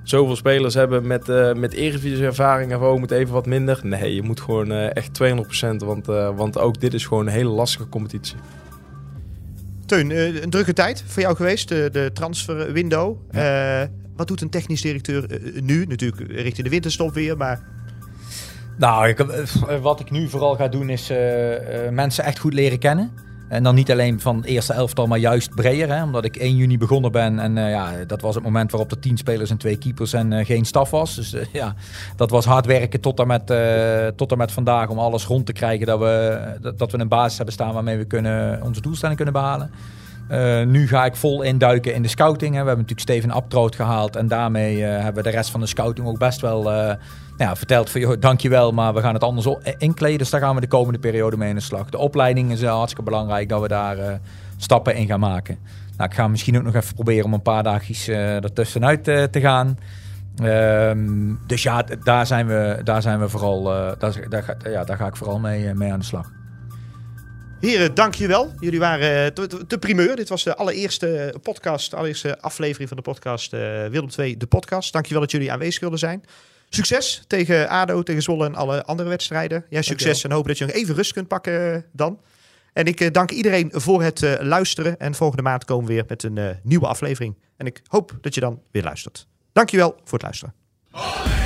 zoveel spelers hebben met, eh met Eredivisie ervaring en we moeten even wat minder. Nee, je moet gewoon eh, echt 200%, want, eh, want ook dit is gewoon een hele lastige competitie. Teun, een drukke tijd voor jou geweest, de, de transfer window. Eh, wat doet een technisch directeur nu? Natuurlijk richting de winterstop weer, maar Nou, ik, wat ik nu vooral ga doen is eh, eh, mensen echt goed leren kennen. En dan niet alleen van het eerste elftal, maar juist breder. Hè? Omdat ik 1 juni begonnen ben. En eh, ja, dat was het moment waarop er 10 spelers en twee keepers en eh, geen staf was. Dus eh, *laughs* ja, dat was hard werken tot en, met, tot en met vandaag. Om alles rond te krijgen dat we, dat, dat we een basis hebben staan waarmee we kunnen, onze doelstelling kunnen behalen. Eh, nu ga ik vol induiken in de scouting. Hè. We hebben natuurlijk Steven Abtroot gehaald. En daarmee eh, hebben we de rest van de scouting ook best wel nou ja, verteld van... Joh, dankjewel, maar we gaan het anders inkleden. Dus daar gaan we de komende periode mee in de slag. De opleiding is hartstikke belangrijk dat we daar stappen in gaan maken. Nou, ik ga misschien ook nog even proberen om een paar dagjes ertussenuit te gaan. Ehm, dus ja, daar zijn we, daar zijn we vooral... daar, daar, ja, daar ga ik vooral mee, mee aan de slag. Heren, dankjewel. Jullie waren eh, de primeur. Dit was de allereerste podcast, de allereerste aflevering van de podcast eh Willem 2, de podcast. Dankjewel dat jullie aanwezig wilden zijn. Succes tegen ADO, tegen Zwolle en alle andere wedstrijden. Ja, succes en hoop dat je nog even rust kunt pakken eh, dan. En ik dank iedereen voor het luisteren. En volgende maand komen we weer met een nieuwe aflevering. En ik hoop dat je dan weer luistert. Dankjewel voor het luisteren.